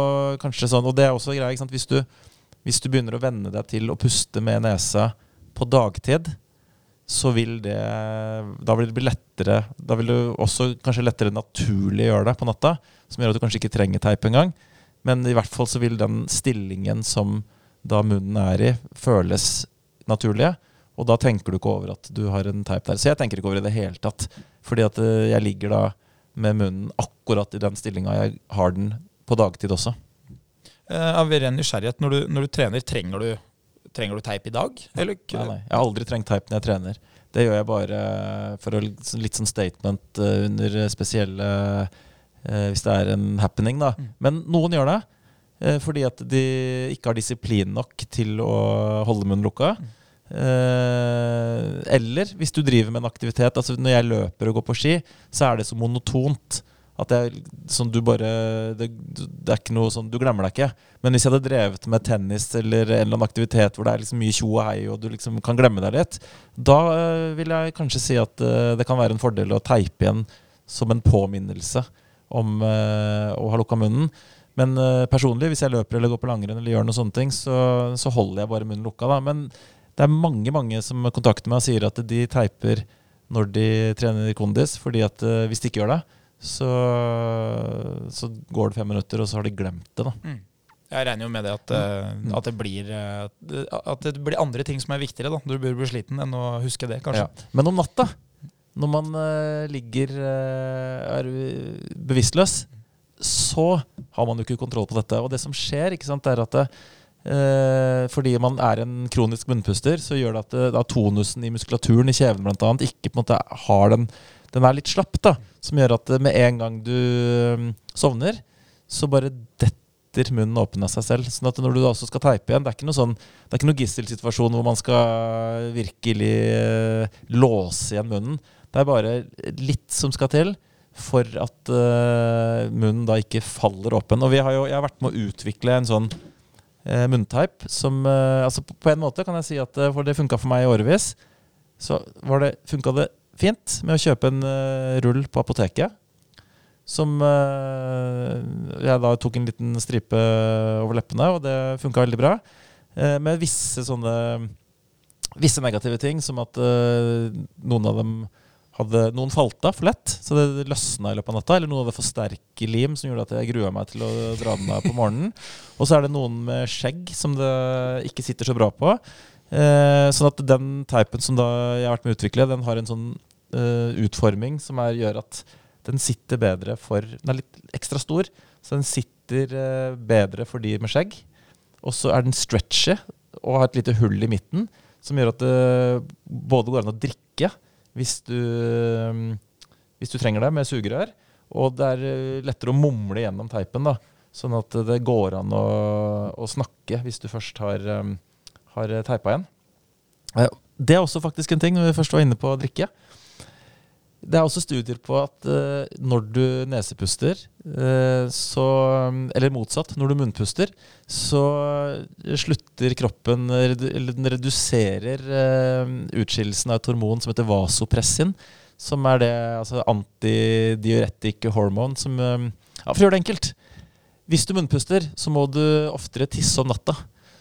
kanskje sånn, Og det er også greia? Hvis hvis du begynner å venne deg til å puste med nesa på dagtid, så vil det Da vil det bli lettere Da vil du også kanskje lettere naturlig gjøre det på natta, som gjør at du kanskje ikke trenger teip engang. Men i hvert fall så vil den stillingen som da munnen er i, føles naturlige. Og da tenker du ikke over at du har en teip der. Så jeg tenker ikke over det i det hele tatt. Fordi at eh, jeg ligger da med munnen akkurat i den stillinga jeg har den på dagtid også. Eh, Av ren nysgjerrighet, når du, når du trener, trenger du, trenger du teip i dag? Eller? Nei, nei. Jeg har aldri trengt teip når jeg trener. Det gjør jeg bare for å litt, sånn statement eh, under spesielle eh, Hvis det er en happening, da. Mm. Men noen gjør det. Eh, fordi at de ikke har disiplin nok til å holde munnen lukka. Eh, eller hvis du driver med en aktivitet altså Når jeg løper og går på ski, så er det så monotont at jeg, sånn du bare det, det, er ikke noe sånn Du glemmer deg ikke. Men hvis jeg hadde drevet med tennis eller en eller annen aktivitet hvor det er liksom mye tjo og hei, og du liksom kan glemme deg litt, da uh, vil jeg kanskje si at uh, det kan være en fordel å teipe igjen som en påminnelse om å ha lukka munnen. Men personlig, hvis jeg løper eller går på langrenn eller gjør noen sånne ting, så, så holder jeg bare munnen lukka. Da. Men det er mange mange som kontakter meg og sier at de teiper når de trener kondis, fordi at hvis de ikke gjør det, så, så, går det fem minutter, og så har de glemt det. da. Mm. Jeg regner jo med det at, mm. at, det blir, eh, at, det blir, andre ting som er viktigere da, når du blir sliten, enn å huske det. kanskje. Ja. Men om natta, når man ligger er bevisstløs, så har man jo ikke kontroll på dette. Og det som skjer, ikke sant, er at det, fordi man er en kronisk munnpuster, så gjør det at da tonusen i muskulaturen i kjeven annet, ikke på en måte har den den er litt slapp, da. Som gjør at med en gang du sovner, så bare detter munnen åpen av seg selv. Sånn at når du også skal teipe igjen, det er ikke noe sånn Det er ikke noe gisselsituasjon hvor man skal virkelig låse igjen munnen. Det er bare litt som skal til for at munnen da ikke faller åpen. Og har jo, jeg har vært med å utvikle en sånn uh, munnteip som eh, altså på, på, en måte kan jeg si at For det funka for meg i årevis. Så det, funka det fint med å kjøpe en eh, rull på apoteket. Som uh, jeg da tok en liten stripe over leppene, og det funka veldig bra. Uh, med visse sånne Visse negative ting, som at noen av dem hadde Noen falt av for lett, så det løsna i løpet av natta. Eller noen hadde for sterke lim, som gjorde at jeg grua meg til å dra den av på morgenen. Og så er det noen med skjegg som det ikke sitter så bra på. Eh, sånn at den teipen som da jeg har vært med å utvikle, den har en sånn eh, utforming som er, gjør at den sitter bedre for Den er litt ekstra stor, så den sitter eh, bedre for de med skjegg. Og så er den stretchy og har et lite hull i midten som gjør at det både går an å drikke hvis du, hvis du trenger det, med sugerør. Og det er eh, lettere å mumle gjennom teipen, da. Sånn at det går an å, å snakke hvis du først har um, har teipa igjen. Eh, det er også faktisk en ting, når vi først var inne på å drikke. Det er også studier på at uh, når du nesepuster, uh, så Eller motsatt, når du munnpuster, så slutter kroppen Eller den reduserer uh, utskillelsen av et hormon som heter vasopressin. Som er det altså antidiuretic hormon som uh, Ja, for å gjøre det enkelt. Hvis du munnpuster, så må du oftere tisse om natta.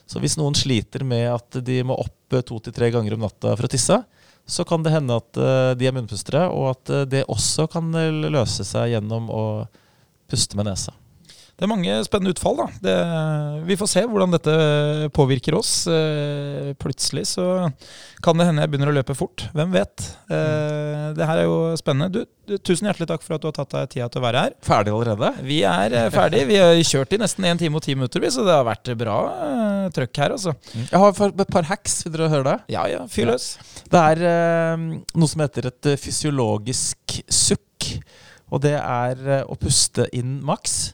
Så hvis noen sliter med at de må opp to til tre ganger om natta for å tisse, så kan det hende at eh, de er munnpustere, og at eh, det også kan løse seg gjennom å puste med nesa. Det er mange spennende utfall. da. Det, vi får se hvordan dette påvirker oss. Eh, plutselig så kan det hende jeg begynner å løpe fort. Hvem vet? Mm. det her er jo spennende. Du, tusen hjertelig takk for at du har tatt deg tida til å være her. Ferdig allerede? Vi er eh, ferdig. Vi har kjørt i nesten 1 time og 10 minutter, så det har vært bra trøkk her. altså. Mm. Jeg har et par hacks. Vil dere høre det? Ja, ja, fyr løs. Ja. Det er noe som heter et fysiologisk sukk. Og det er uh, å puste inn maks.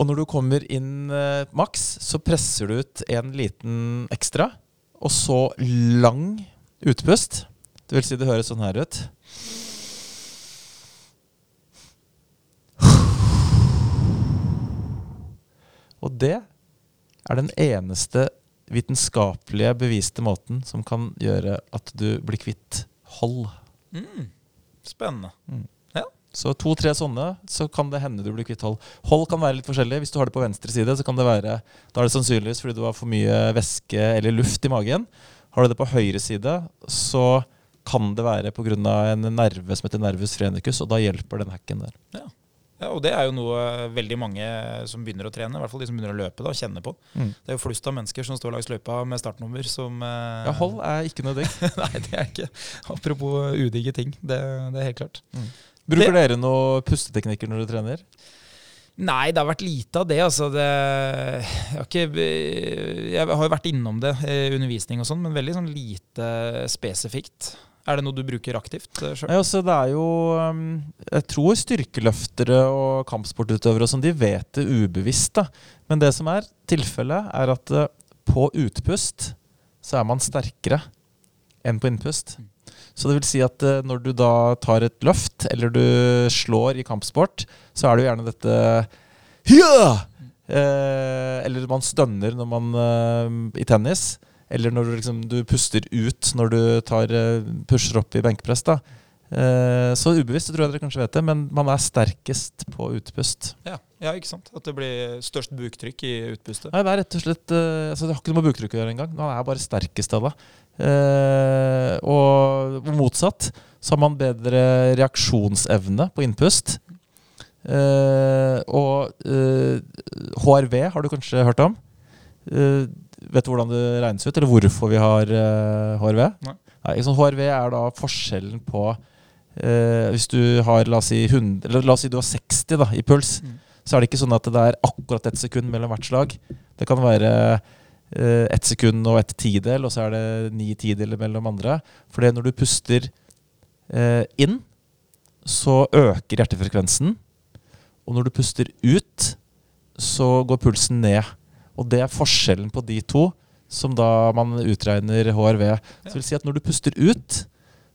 Og når du kommer inn eh, maks, så presser du ut en liten ekstra, og så lang utpust. Det vil si det høres sånn her ut. Og det er den eneste vitenskapelige, beviste måten som kan gjøre at du blir kvitt hold. Mm. Spennende. Mm. Så to-tre sånne, så kan det hende du blir kvitt hold. Hold kan være litt forskjellig. Hvis du har det på venstre side, så kan det være Da er det sannsynligvis fordi du har for mye væske eller luft i magen. Har du det på høyre side, så kan det være pga. en nerve som heter nervus frenicus, og da hjelper den hacken der. Ja. Ja. og det er jo noe veldig mange som begynner å trene, i hvert fall de som begynner å løpe, da, kjenner på. Mm. Det er jo flust av mennesker som står langs løypa med startnummer som eh... Ja, hold er ikke noe digg. Nei, det er ikke Apropos udigge ting. Det, det, er helt klart. Mm. Bruker det, dere noen pusteteknikker når dere trener? Nei, det har vært lite av det. Altså det jeg, har ikke, jeg har jo vært innom det i undervisning og sånn, men veldig sånn lite spesifikt. Er det noe du bruker aktivt uh, sjøl? Nei, altså, det er jo um, Jeg tror styrkeløftere og kampsportutøvere og sånn, de vet det ubevisst. da. Men det som er tilfellet, er at uh, på utpust så er man sterkere enn på innpust. Så det vil si at uh, når du da tar et løft, eller du slår i kampsport, så er det jo gjerne dette Hya! Eh, eller man stønner når man i tennis. Eller når du, liksom, du puster ut når du tar, eh, pusher opp i benkpress. da. Eh, så ubevisst tror jeg dere kanskje vet det, men man er sterkest på utpust. Ja, ja ikke sant? At det blir størst buktrykk i utpustet? Nei, det er rett og slett uh, altså Det har ikke noe med buktrykk å gjøre engang. Man er bare sterkest av det. Og motsatt så har man bedre reaksjonsevne på innpust. Og HRV har du kanskje hørt om? Vet du hvordan det regnes ut, eller hvorfor vi har uh, HRV? Nei. Nei, sånn HRV er da forskjellen på uh, Hvis du har la oss si, 100, eller la oss si du har 60 da, i puls, mm. så er det ikke sånn at det er akkurat ett sekund mellom hvert slag. Det kan være uh, ett sekund og ett tidel, og så er det ni tideler mellom andre. For når du puster uh, inn, så øker hjertefrekvensen. Og når du puster ut, så går pulsen ned. Og det er forskjellen på de to, som da man utregner HRV. Så vil si at når du puster ut,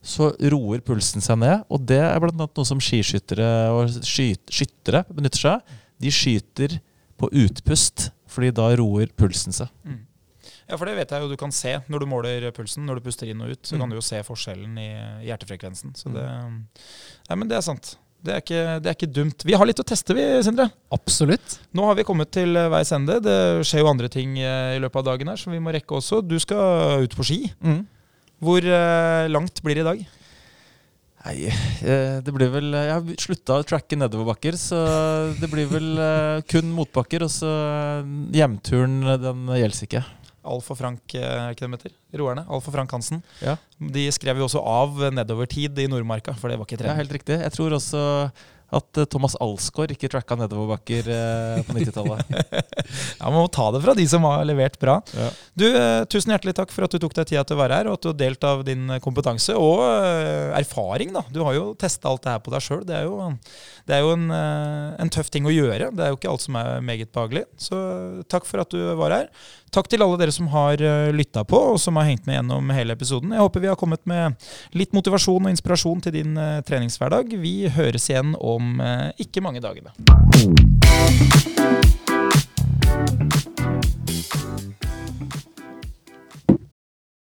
så roer pulsen seg ned. Og det er bl.a. noe som skiskyttere og skyttere benytter seg av. De skyter på utpust, fordi da roer pulsen seg. Mm. Ja, for det vet jeg jo du kan se når du måler pulsen. Når du puster inn og ut, så mm. kan du jo se forskjellen i hjertefrekvensen. Så mm. det, ja, men det er sant. Det er, ikke, det er, ikke, dumt. Vi har litt å teste, vi, Sindre. Absolutt. Nå har vi kommet til eh, veis ende. Det skjer jo andre ting eh, i løpet av dagen her som vi må rekke også. Du skal ut på ski. Mm. Hvor uh, langt blir det i dag? Nei, det blir vel Jeg har slutta å tracke nedoverbakker, så det blir vel kun motbakker. Og så hjemturen, den gjelder ikke. Alf og Frank er ikke det heter? Roerne. Alf og Frank Hansen. Ja. De skrev jo også av nedovertid i Nordmarka, for det var ikke trening. Ja, helt riktig. Jeg tror også at eh, Thomas Alsgaard ikke tracka nedoverbakker eh, på 90-tallet. ja, Man må ta det fra de som har levert bra. Ja. Du, eh, Tusen hjertelig takk for at du tok deg tida til å være her, og at du har delt av din kompetanse og erfaring. da. Du har jo testa alt det her på deg sjøl. Det er jo, det er jo en, en, tøff ting å gjøre. Det er jo ikke alt som er meget behagelig. Så takk for at du var her. Takk til alle dere som har eh, lytta på, og som har hengt med gjennom hele episoden. Jeg håper vi har kommet med litt motivasjon og inspirasjon til din eh, treningshverdag. Vi høres igjen om eh, ikke mange dagene.